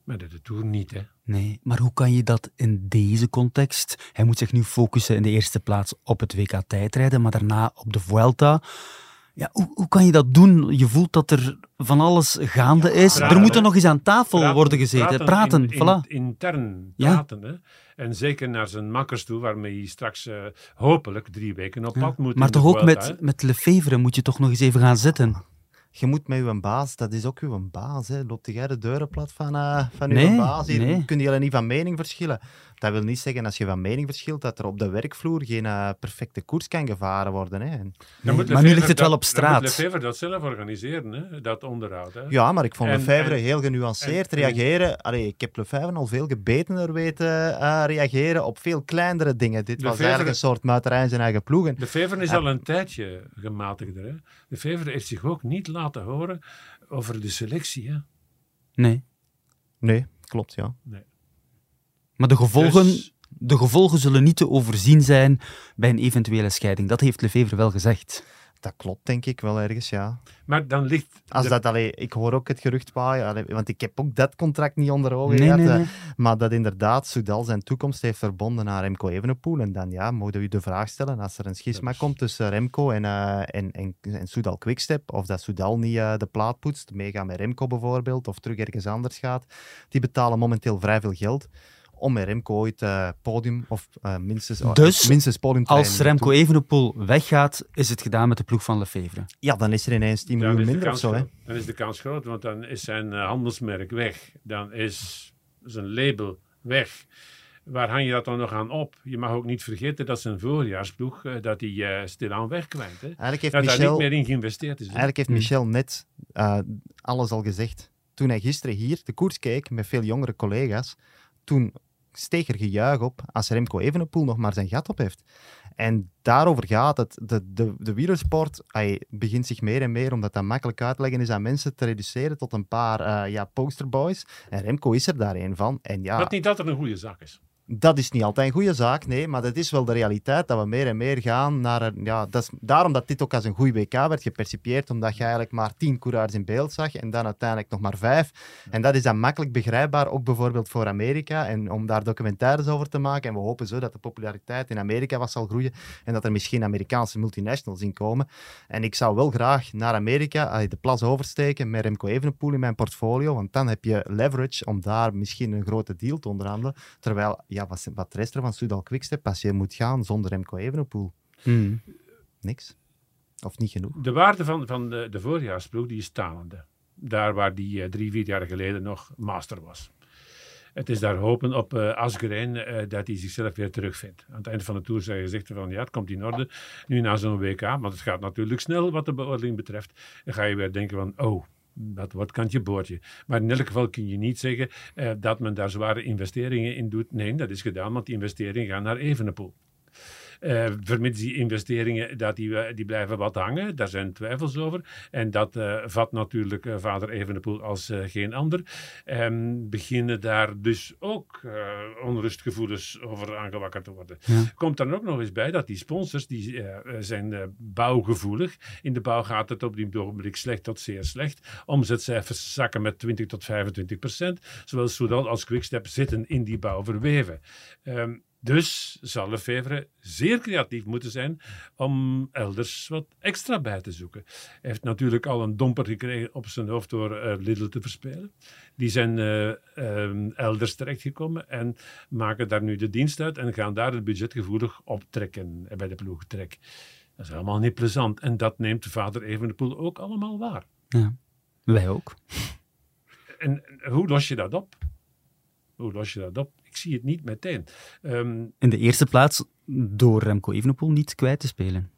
Maar dat de Tour niet, hè. Nee, maar hoe kan je dat in deze context? Hij moet zich nu focussen in de eerste plaats op het WK tijdrijden, maar daarna op de Vuelta. Ja, hoe, hoe kan je dat doen? Je voelt dat er van alles gaande is. praten, er moet er nog eens aan tafel Praten- worden gezeten. Praten, in- in- voilà. intern Ja. praten, hè. En zeker naar zijn makkers toe, waarmee hij straks eh, hopelijk drie weken op Ja. pad moet. Maar toch ook met, met Lefevre moet je toch nog eens even gaan zitten. Je moet met uw baas, dat is ook uw baas. Hè. Loopt jij de deuren plat van, eh, van Nee, uw baas? Hier nee. kun je niet van mening verschillen. Dat wil niet zeggen, als je van mening verschilt, dat er op de werkvloer geen eh, perfecte koers kan gevaren worden. Hè. En- maar nu ligt het wel op Dan straat. moet Lefevre dat zelf organiseren, hè, dat onderhoud. Hè. Ja, maar ik vond En- Lefebvre en- heel genuanceerd en- en- reageren. Allee, ik heb Lefebvre al veel gebetener weten eh, reageren op veel kleinere dingen. Dit was eigenlijk een soort muiterij in zijn eigen ploeg. En De Fever is Ja. al een tijdje gematigder. Hè? De Fever heeft zich ook niet laten horen over de selectie. Hè? Nee. Nee, klopt, ja. Maar de gevolgen, Dus- de gevolgen zullen niet te overzien zijn bij een eventuele scheiding. Dat heeft Lefevre wel gezegd. Dat klopt, denk ik wel ergens, ja. Maar dan ligt... Als de- dat, allee, ik hoor ook het gerucht waaien, allee, want ik heb ook dat contract niet onder ogen Nee, gehad. nee, nee. Maar dat inderdaad Soudal zijn toekomst heeft verbonden naar Remco Evenepoel. En dan ja, mogen we u de vraag stellen, als er een schisma is- komt tussen Remco en, eh en, en, en Soudal Quickstep, of dat Soudal niet eh, de plaat poetst, meegaat met Remco bijvoorbeeld, of terug ergens anders gaat, die betalen momenteel vrij veel geld om met Remco ooit eh, podium, of eh, minstens, eh, Dus minstens podium te Als. Remco Evenepoel weggaat, is het gedaan met de ploeg van Lefevre. Ja, dan is er ineens 10 dan miljoen minder of kans zo. Hè. dan is de kans groot, want dan is zijn eh, handelsmerk weg. Dan is zijn label weg. Waar hang je dat dan nog aan op? Je mag ook niet vergeten dat zijn voorjaarsploeg eh, dat die, eh, stilaan wegkwijnt. Hè? Eigenlijk heeft Dat daar Michel... niet meer in geïnvesteerd is. hè. Eigenlijk heeft Hmm. Michel net eh, alles al gezegd. Toen hij gisteren hier de koers keek met veel jongere collega's, toen steeg er gejuich op als Remco Evenepoel nog maar zijn gat op heeft. En daarover gaat het. De, de, de wielersport hij begint zich meer en meer, omdat dat makkelijk uit te leggen is aan mensen, te reduceren tot een paar eh, ja, posterboys. En Remco is er daar een van. En ja, Wat niet dat er een goede zaak is. Dat is niet altijd een goede zaak, nee, maar dat is wel de realiteit dat we meer en meer gaan naar een, ja, dat is daarom dat dit ook als een goed WK werd gepercipieerd, omdat je eigenlijk maar tien coureurs in beeld zag en dan uiteindelijk nog maar vijf. En dat is dan makkelijk begrijpbaar, ook bijvoorbeeld voor Amerika, en om daar documentaires over te maken. En we hopen zo dat de populariteit in Amerika wat zal groeien en dat er misschien Amerikaanse multinationals in komen. En ik zou wel graag naar Amerika de plas oversteken met Remco Evenepoel in mijn portfolio, want dan heb je leverage om daar misschien een grote deal te onderhandelen. Terwijl, ja, wat, wat rest er van Soudal Quickstep als je moet gaan zonder Remco Evenepoel? Hmm. Niks. Of niet genoeg. De waarde van, van de, de voorjaarsploeg die is talende. Daar waar die eh, drie, vier jaar geleden nog master was. Het is daar hopen op eh Asgreen eh, dat hij zichzelf weer terugvindt. Aan het eind van de Tour zei hij gezegd van ja, het komt in orde. Nu na zo'n WK, want het gaat natuurlijk snel wat de beoordeling betreft. Dan ga je weer denken van oh, dat wordt kantje boordje. Maar in elk geval kun je niet zeggen eh, dat men daar zware investeringen in doet. Nee, dat is gedaan, want die investeringen gaan naar Evenepoel. Eh, vermits die investeringen dat die, eh, die blijven wat hangen, daar zijn twijfels over. En dat eh, vat natuurlijk vader Evenepoel als geen ander. En beginnen daar dus ook onrustgevoelens over aangewakkerd te worden. Ja. Komt dan ook nog eens bij dat die sponsors, die zijn bouwgevoelig. In de bouw gaat het op die ogenblik slecht tot zeer slecht. Omzetcijfers zakken met 20 tot 25 procent. Zowel Soudal als Quickstep zitten in die bouw verweven. Ehm, dus zal Lefevre zeer creatief moeten zijn om elders wat extra bij te zoeken. Hij heeft natuurlijk al een domper gekregen op zijn hoofd door eh, Lidl te verspelen. Die zijn eh, ehm, elders terechtgekomen en maken daar nu de dienst uit en gaan daar het budget gevoelig optrekken bij de ploegtrek. Dat is allemaal niet plezant en dat neemt vader Evenepoel ook allemaal waar. Ja. Wij ook. En hoe los je dat op? Hoe los je dat op? Ik zie het niet meteen. Ehm, In de eerste plaats door Remco Evenepoel niet kwijt te spelen.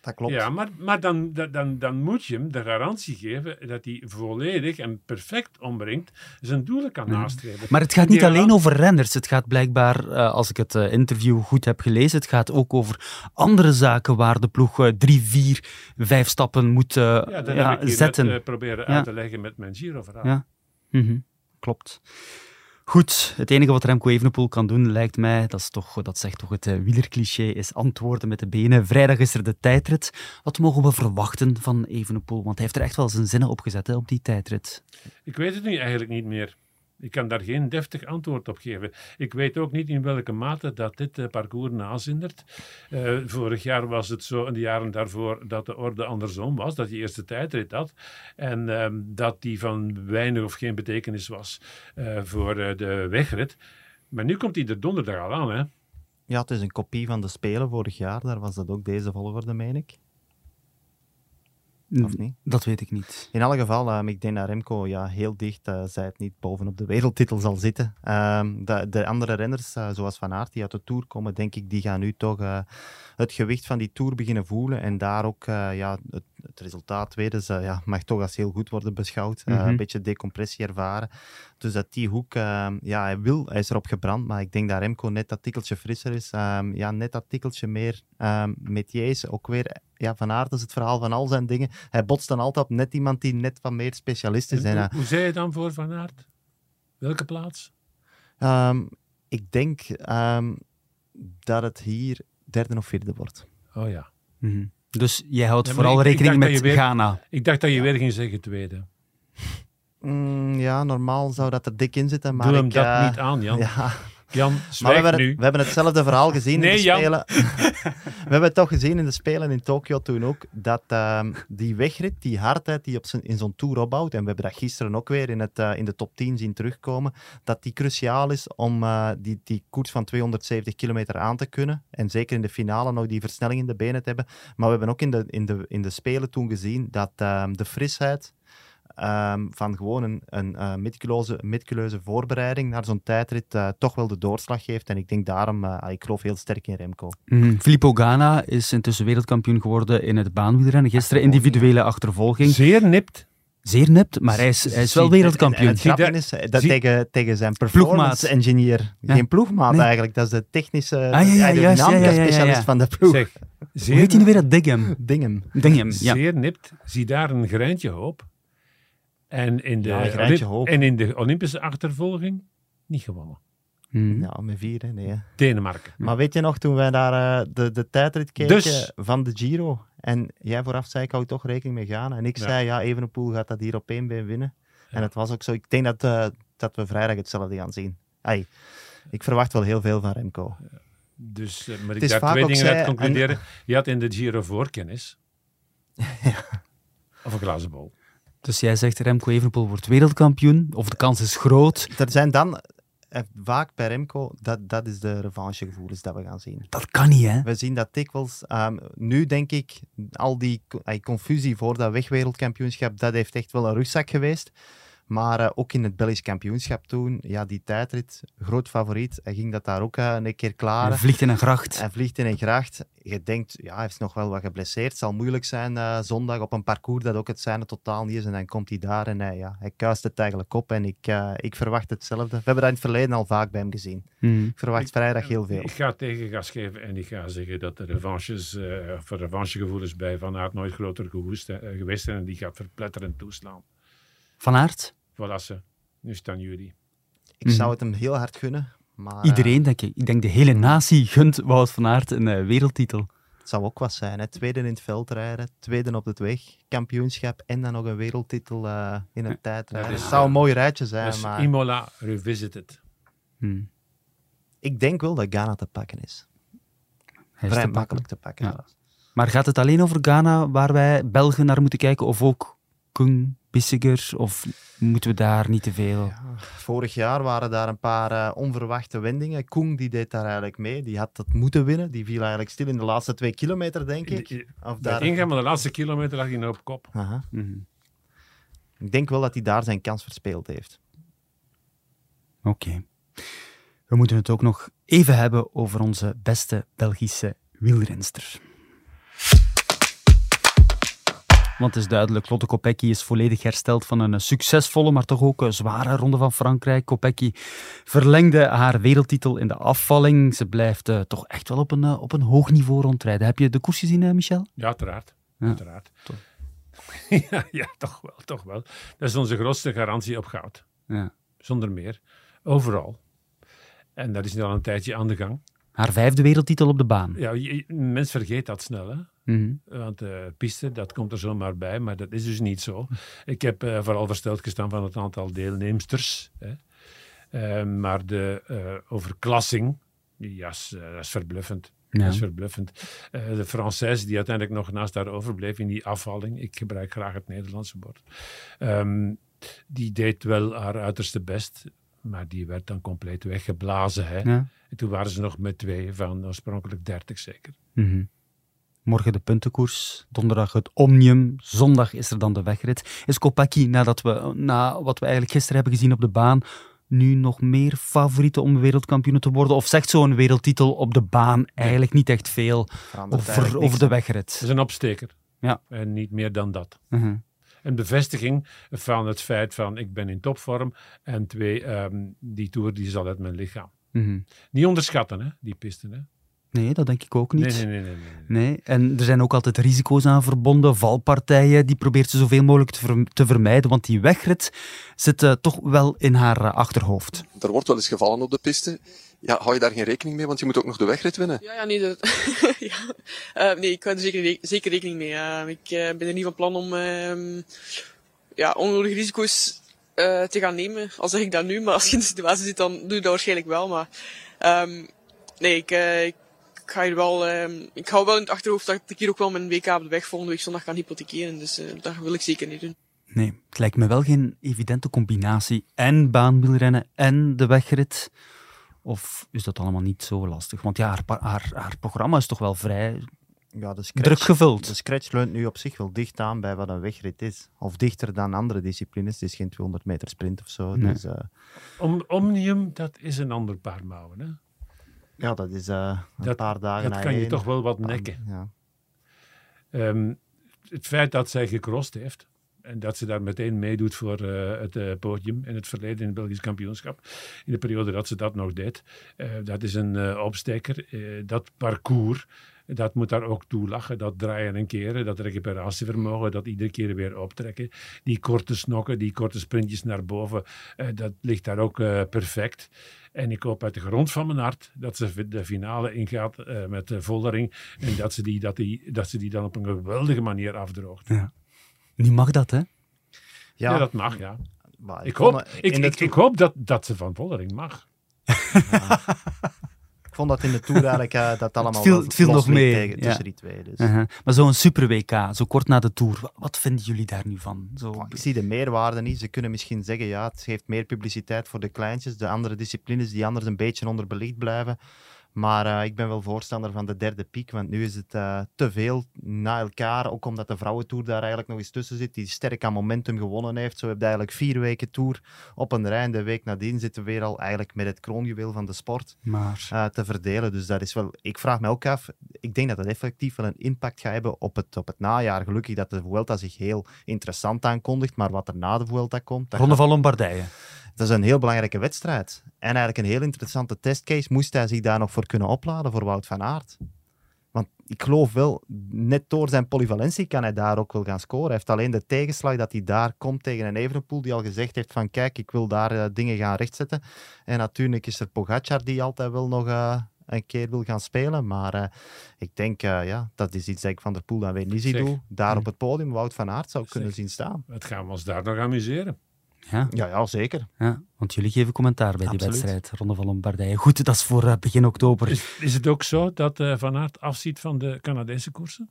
Dat klopt. Ja, maar, maar dan, dan- dan, dan moet je hem de garantie geven dat hij volledig en perfect ombrengt zijn doelen kan nastreven. Maar het gaat niet alleen over renners. Het gaat blijkbaar, eh, als ik het eh, interview goed heb gelezen, het gaat ook over andere zaken waar de ploeg eh, drie, vier, vijf stappen moet eh, Ja, dat ja, heb ik hier zetten. net, proberen Ja. uit te leggen met mijn Giro-verhaal. Ja. Mhm, Klopt. Goed, het enige wat Remco Evenepoel kan doen, lijkt mij, dat, is toch, dat zegt toch het uh, wielercliché, is antwoorden met de benen. Vrijdag is er de tijdrit. Wat mogen we verwachten van Evenepoel? Want hij heeft er echt wel zijn zinnen op gezet hè, op die tijdrit. Ik weet het nu eigenlijk niet meer. Ik kan daar geen deftig antwoord op geven. Ik weet ook niet in welke mate dat dit eh, parcours nazindert. Eh, vorig jaar was het zo, en de jaren daarvoor, dat de orde andersom was. Dat je eerst de tijdrit had. En ehm, dat die van weinig of geen betekenis was eh, voor de wegrit. Maar nu komt hij er donderdag al aan, hè? Ja, het is een kopie van de Spelen vorig jaar. Daar was dat ook deze volgorde, meen ik. Of niet? Dat weet ik niet. In alle geval, um, ik denk dat Remco ja, heel dicht, uh, zij het niet, bovenop de wereldtitel zal zitten. Um, de, de, andere renners, uh, zoals Van Aert, die uit de Tour komen, denk ik, die gaan nu toch uh, het gewicht van die Tour beginnen voelen. En daar ook, ja, het, het resultaat tweede ja, mag toch als heel goed worden beschouwd. Mm -hmm. Een beetje decompressie ervaren. Dus dat die hoek, ja, hij wil, hij is erop gebrand, maar ik denk dat Remco net dat tikkeltje frisser is. Um, ja, net dat tikkeltje meer metiers, ook weer ja, Van Aert is het verhaal van al zijn dingen. Hij botst dan altijd op net iemand die net wat meer specialist is. En, en, hoe, hoe zei je dan voor Van Aert? Welke plaats? Ehm, ik denk ehm, dat het hier derde of vierde wordt. Oh ja. Mhm. Dus jij houdt Ja, vooral ik- rekening met je weer- Ghana. Ik dacht dat je weer ging zeggen tweede. Mm, ja, normaal zou dat er dik in zitten, maar Doe hem ik, dat eh, niet aan, Jan. Ja, Jan, maar we hebben, nu. het, we hebben hetzelfde verhaal gezien Nee, in de Jan. Spelen. we hebben het toch gezien in de Spelen in Tokio toen ook, dat ehm, die wegrit, die hardheid die op zijn, in zo'n Tour opbouwt, en we hebben dat gisteren ook weer in, het, eh, in de top 10 zien terugkomen, dat die cruciaal is om eh, die, die koers van 270 kilometer aan te kunnen. En zeker in de finale nog die versnelling in de benen te hebben. Maar we hebben ook in de, in de, in de Spelen toen gezien dat ehm, de frisheid ehm, van gewoon een, een eh, meticuleuze, meticuleuze voorbereiding naar zo'n tijdrit eh, toch wel de doorslag geeft. En ik denk daarom, eh, ik geloof heel sterk in Remco. Mhm. Filippo Ghana is intussen wereldkampioen geworden in het baanwielrennen. Gisteren individuele achtervolging. Zeer nipt. Zeer nipt, maar hij is, hij is wel wereldkampioen. En het Zie grappige dat- is dat zie- tegen, tegen zijn Ploegmaat. performance engineer, Ja. geen ploegmaat Nee. eigenlijk, dat is de technische Ah, ja, ja, specialist ja. van de ploeg. Zeg, Hoe heet hij nu zeer, weer? Dat Diggem. Dingen. Dingham, ja. zeer nipt. Zie daar een greintje hoop. En in de, Ja, en in de Olympische achtervolging niet gewonnen. Mhm. Ja, met vier, hè, nee. hè. Denemarken. Maar weet je nog, toen wij daar eh, de, de tijdrit keken Dus- van de Giro, en jij vooraf zei, ik hou toch rekening mee gaan. En ik Ja. zei, ja, Evenepoel gaat dat hier op één been winnen. Ja. En het was ook zo. Ik denk dat, eh, dat we vrijdag hetzelfde gaan zien. Ai, ik verwacht wel heel veel van Remco. Dus, eh, maar ik daar twee dingen uit concluderen. Je had in de Giro voorkennis. Of een glazen bol. Dus jij zegt Remco Evenepoel wordt wereldkampioen, of de kans is groot. Er zijn dan eh, vaak bij Remco, dat, dat is de revanchegevoelens dat we gaan zien. Dat kan niet, hè? We zien dat dikwijls. ehm, nu denk ik, al die ay, confusie voor dat wegwereldkampioenschap, dat heeft echt wel een rugzak geweest. Maar eh, ook in het Belgisch kampioenschap toen, ja, die tijdrit, groot favoriet. Hij ging dat daar ook eh, een keer Hij klaren. vliegt in een gracht. Hij vliegt in een gracht. Je denkt, ja, hij is nog wel wat geblesseerd. Het zal moeilijk zijn eh, zondag op een parcours dat ook het zijne totaal niet is. En dan komt hij daar en hij, ja, hij kuist het eigenlijk op. En ik, eh, ik verwacht hetzelfde. We hebben dat in het verleden al vaak bij hem gezien. Mhm. Ik verwacht vrijdag heel veel. Ik ga tegengas geven en ik ga zeggen dat de revanches, eh voor revanchegevoelens bij Van Aert nooit groter gewoest, geweest zijn. En die gaat verpletterend toeslaan. Van Aert? Voilà, ze. Nu staan jullie. Ik Mhm. zou het hem heel hard gunnen. Maar, eh, Iedereen, denk ik. Ik denk de hele natie gunt Wout van Aert een eh, wereldtitel. het zou ook wat zijn. Hè. Tweede in het veld rijden, tweede op de weg, kampioenschap en dan nog een wereldtitel eh, in een tijdrijden. dat is, Het zou een eh, mooi rijtje zijn, maar Imola Revisited. Mhm. ik denk wel dat Ghana te pakken is. Hij is Vrij te pakken. makkelijk te pakken. Ja. Maar gaat het alleen over Ghana waar wij Belgen naar moeten kijken? Of ook Kung, Bissiger? Of moeten we daar niet te veel? Vorig jaar waren daar een paar eh, onverwachte wendingen. Koen die deed daar eigenlijk mee. Die had het moeten winnen. Die viel eigenlijk stil in de laatste twee kilometer, denk ik. Of daar... ingaan van de laatste kilometer lag hij nou op kop. Aha. Mhm. Ik denk wel dat hij daar zijn kans verspeeld heeft. Oké. We moeten het ook nog even hebben over onze beste Belgische wielrenster. Want het is duidelijk, Lotte Kopecky is volledig hersteld van een succesvolle, maar toch ook zware ronde van Frankrijk. Kopecky verlengde haar wereldtitel in de afvalling. Ze blijft eh, toch echt wel op een, eh, op een hoog niveau rondrijden. Heb je de koers gezien, eh, Michel? Ja, uiteraard. Ja, uiteraard. toch. ja, ja, toch wel, toch wel. Dat is onze grootste garantie op goud. Ja. Zonder meer. Overal. En dat is nu al een tijdje aan de gang. Haar vijfde wereldtitel op de baan. Ja, je- mens vergeet dat snel, hè. Mhm. Want uh, piste, dat komt er zomaar bij, maar dat is dus niet zo. Ik heb eh, vooral versteld gestaan van het aantal deelnemsters. Hè. Eh, maar de overklassing, ja, dat is verbluffend. Ja. Dat is verbluffend. Uh, de Française die uiteindelijk nog naast haar overbleef in die afvalling, ik gebruik graag het Nederlandse woord, um, die deed wel haar uiterste best, maar die werd dan compleet weggeblazen. Hè. Ja. En toen waren ze nog met twee van oorspronkelijk dertig zeker. Mm -hmm. Morgen de puntenkoers, donderdag het Omnium, zondag is er dan de wegrit. Is Kopecky, nadat we, na wat we eigenlijk gisteren hebben gezien op de baan, nu nog meer favoriete om wereldkampioen te worden? Of zegt zo'n wereldtitel op de baan eigenlijk niet echt veel over, over de wegrit? Het is een opsteker. Ja. En niet meer dan dat. Uh -huh. Een bevestiging van het feit van ik ben in topvorm en twee, um, die toer die zal uit mijn lichaam. Uh -huh. Niet onderschatten, hè, die pisten. Hè. Nee, dat denk ik ook niet. Nee, nee, nee. nee, nee. Nee, en er zijn ook altijd risico's aan verbonden, valpartijen, die probeert ze zoveel mogelijk te, ver- te vermijden, want die wegrit zit eh, toch wel in haar eh, achterhoofd. Er wordt wel eens gevallen op de piste. Ja, hou je daar geen rekening mee, want je moet ook nog de wegrit winnen. Ja, ja, nee, dat, ja. Eh, nee, ik hou er zeker, re- zeker rekening mee. Eh, ik ben er niet van plan om ehm, ja, onnodige risico's eh, te gaan nemen. Al zeg ik dat nu, maar als je in de situatie zit, dan doe je dat waarschijnlijk wel. Maar ehm, nee, ik, eh, ik, ga hier wel, ehm, ik hou wel in het achterhoofd dat ik hier ook wel mijn WK op de weg volgende week zondag kan hypothekeren. Dus eh, dat wil ik zeker niet doen. Nee, het lijkt me wel geen evidente combinatie. En baanwielrennen en de wegrit. Of is dat allemaal niet zo lastig? Want ja, haar, pa- haar, haar programma is toch wel vrij Ja, de druk scratch, gevuld. de scratch leunt nu op zich wel dicht aan bij wat een wegrit is. Of dichter dan andere disciplines. Het is geen 200 meter sprint of zo. Nee. Dus, eh, Om, Omnium, dat is een ander paar mouwen. Hè? Ja, dat is eh, een Dat- paar dagen Dat kan je één. toch wel wat nekken. Ja. Ehm, het feit dat zij gecrossed heeft en dat ze daar meteen meedoet voor eh, het eh, podium in het verleden in het Belgisch kampioenschap, in de periode dat ze dat nog deed, dat is een opsteker. Dat parcours, dat moet daar ook toe lachen. Dat draaien en keren, dat recuperatievermogen, dat iedere keer weer optrekken. Die korte snokken, die korte sprintjes naar boven, eh, dat ligt daar ook eh, perfect. En ik hoop uit de grond van mijn hart dat ze de finale ingaat eh, met de Voldering. En dat ze, die, dat, die, dat ze die dan op een geweldige manier afdroogt. Ja, Nu mag dat, hè? Ja, dat mag, ja. maar Ik vond hoop, dat- ik, ik, ik hoop dat, dat ze van Voldering mag. Ik vond dat in de Tour eigenlijk eh, dat allemaal viel- wel het viel nog ligt mee, tegen, tussen die twee. Dus. Uh-huh. Maar zo'n super WK, zo kort na de Tour, wa- wat vinden jullie daar nu van? Zo... Ik zie de meerwaarde niet. Ze kunnen misschien zeggen, ja, het geeft meer publiciteit voor de kleintjes, de andere disciplines die anders een beetje onderbelicht blijven. Maar eh, ik ben wel voorstander van de derde piek, want nu is het eh, te veel na elkaar. Ook omdat de vrouwentour daar eigenlijk nog eens tussen zit, die sterk aan momentum gewonnen heeft. Zo heb je eigenlijk vier weken tour op een rij. En de week nadien zitten we weer al eigenlijk met het kroonjuweel van de sport Maar eh, te verdelen. Dus dat is wel, ik vraag me ook af, ik denk dat dat effectief wel een impact gaat hebben op het, op het najaar. Gelukkig dat de Vuelta zich heel interessant aankondigt, maar wat er na de Vuelta komt, Ronde gaat- van Lombardije. Dat is een heel belangrijke wedstrijd. En eigenlijk een heel interessante testcase. Moest hij zich daar nog voor kunnen opladen voor Wout van Aert? Want ik geloof wel, net door zijn polyvalentie kan hij daar ook wel gaan scoren. Hij heeft alleen de tegenslag dat hij daar komt tegen een Evenepoel die al gezegd heeft van kijk, ik wil daar eh, dingen gaan rechtzetten. En natuurlijk is er Pogacar die altijd wel nog eh, een keer wil gaan spelen. Maar eh, ik denk, ja, dat is iets dat ik Van der Poel dan weer niet zie doen. Daar op het podium Wout van Aert zou kunnen zien staan. Het gaan we ons daar nog amuseren. Ja, Ja, ja zeker. ja, want jullie geven commentaar bij die Absoluut. wedstrijd, Ronde van Lombardije. Goed, dat is voor eh, begin oktober. Is, is het ook zo dat eh, Van Aert afziet van de Canadese koersen?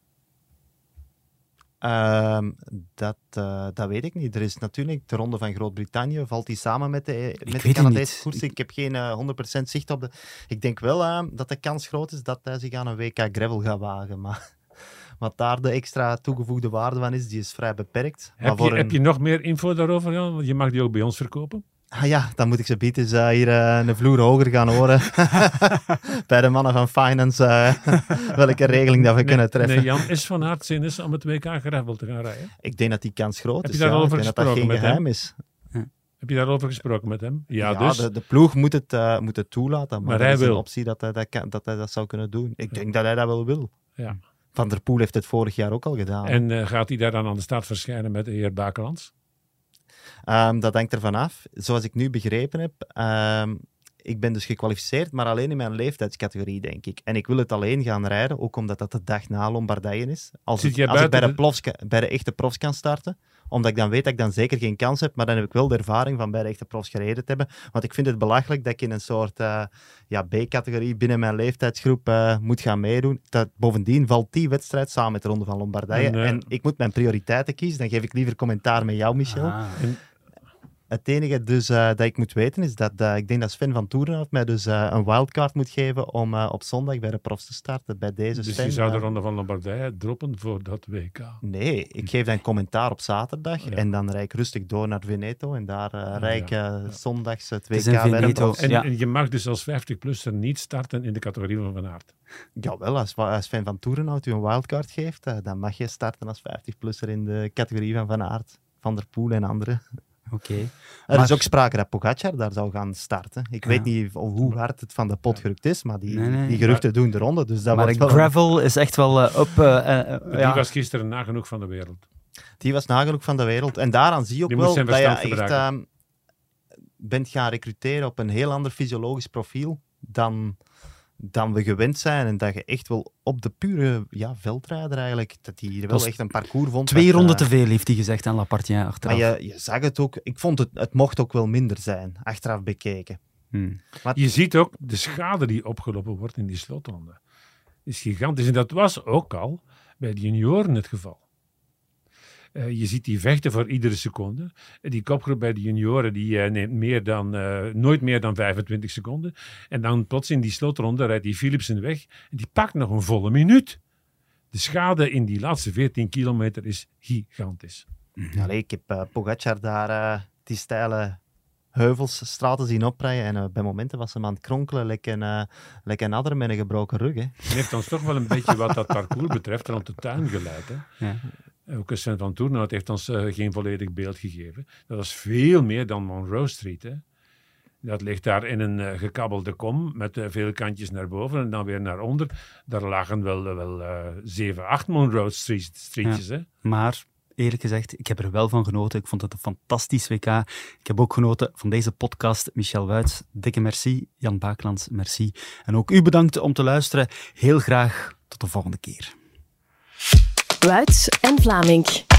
Ehm, dat, eh, dat weet ik niet. Er is natuurlijk de Ronde van Groot-Brittannië. Valt die samen met de, met de Canadese koers? Ik heb geen eh, 100% zicht op de... Ik denk wel dat de kans groot is dat hij zich aan een WK Gravel gaat wagen. Maar wat daar de extra toegevoegde waarde van is, die is vrij beperkt. maar Heb je, voor een... heb je nog meer info daarover? Jan? Want je mag die ook bij ons verkopen. Ah ja, dan moet ik ze bieden. Ze hier eh, een vloer hoger gaan horen. Bij de mannen van Finance. eh, welke regeling dat we kunnen treffen. Nee, Jan, is Van Aert zin is om het WK gravel te gaan rijden? Ik denk dat die kans groot Heb is. je daar ja. al Ik over denk dat dat gesproken geen met hem? geheim is. Heb je daarover gesproken met hem? Ja, Ja, dus. de, de ploeg moet het, eh, moet het toelaten. Maar, Maar er hij is een wil. optie dat hij dat, kan- dat hij dat zou kunnen doen. Ik denk dat hij dat wel wil. Ja. Van der Poel heeft het vorig jaar ook al gedaan. En eh, gaat hij daar dan aan de start verschijnen met de heer Bakelands? Ehm, dat hangt ervan af. Zoals ik nu begrepen heb, ehm, ik ben dus gekwalificeerd, maar alleen in mijn leeftijdscategorie, denk ik. En ik wil het alleen gaan rijden, ook omdat dat de dag na Lombardije is. Als, het- als ik bij de, profs bij de echte profs kan starten, omdat ik dan weet dat ik dan zeker geen kans heb, maar dan heb ik wel de ervaring van bij de echte profs gereden te hebben. Want ik vind het belachelijk dat ik in een soort eh, ja, B-categorie binnen mijn leeftijdsgroep eh, moet gaan meedoen. Dat, bovendien valt die wedstrijd samen met de Ronde van Lombardije. En, En, eh, ik moet mijn prioriteiten kiezen. Dan geef ik liever commentaar met jou, Michel. Ah. Het enige dus eh, dat ik moet weten is dat eh, ik denk dat Sven van Toerenhout mij dus eh, een wildcard moet geven om eh, op zondag bij de profs te starten. Bij deze Dus Sven. je zou de Ronde van Lombardije droppen voor dat WK. Nee, ik geef dan commentaar op zaterdag Ja. en dan rijd ik rustig door naar Veneto en daar eh rijd ik zondags het WK in bij de profs. En, Ja. en je mag dus als 50-plusser niet starten in de categorie van Van Aert. Jawel, als, als Sven van Toerenhout u een wildcard geeft, dan mag je starten als 50-plusser in de categorie van Van Aert, Van der Poel en anderen. Oké. Er is ook sprake dat Pogacar daar zou gaan starten. Ik Ja. weet niet of- hoe hard het van de pot gerukt is, maar die, Nee, nee. die geruchten doen de ronde. Dus dat maar wordt de wel- gravel is echt wel eh, op... eh, eh, Die ja. was gisteren nagenoeg van de wereld. Die was nagenoeg van de wereld. En daaraan zie je ook Die wel dat je echt ehm, bent gaan recruteren op een heel ander fysiologisch profiel dan, dan we gewend zijn. En dat je echt wel op de pure ja, veldrijder eigenlijk, dat hij hier wel echt een parcours vond. Twee ronden eh, te veel, heeft hij gezegd aan Lapartien Maar achteraf. je, je zag het ook. Ik vond het, het mocht ook wel minder zijn, achteraf bekeken. Hmm. Je ziet ook de schade die opgelopen wordt in die slotronde. Is gigantisch. En dat was ook al bij de junioren het geval. Eh, je ziet die vechten voor iedere seconde. Eh, Die kopgroep bij de junioren die, eh, neemt meer dan, eh, nooit meer dan 25 seconden. En dan plots in die slotronde rijdt die Philipsen weg. En die pakt nog een volle minuut. De schade in die laatste 14 kilometer is gigantisch. Allee, ik heb eh Pogacar daar die steile heuvels, straten zien oprijden. En bij momenten was hem aan het kronkelen, lekker een, lekker een adder met een gebroken rug. Hè. Het heeft ons toch wel een beetje wat dat parcours betreft rond de tuin geleid. Hè? Ja. Ook Sven van Toernout heeft ons eh, geen volledig beeld gegeven. Dat was veel meer dan Monroe Street. Hè? Dat ligt daar in een eh, gekabbelde kom met eh, veel kantjes naar boven en dan weer naar onder. Daar lagen wel, wel zeven, acht Monroe Street, streetjes. Hè? Maar eerlijk gezegd, ik heb er wel van genoten. Ik vond het een fantastisch WK. Ik heb ook genoten van deze podcast. Michel Wuits, dikke merci. Jan Baaklands, merci. En ook u bedankt om te luisteren. Heel graag tot de volgende keer. Wuits en Vlaming.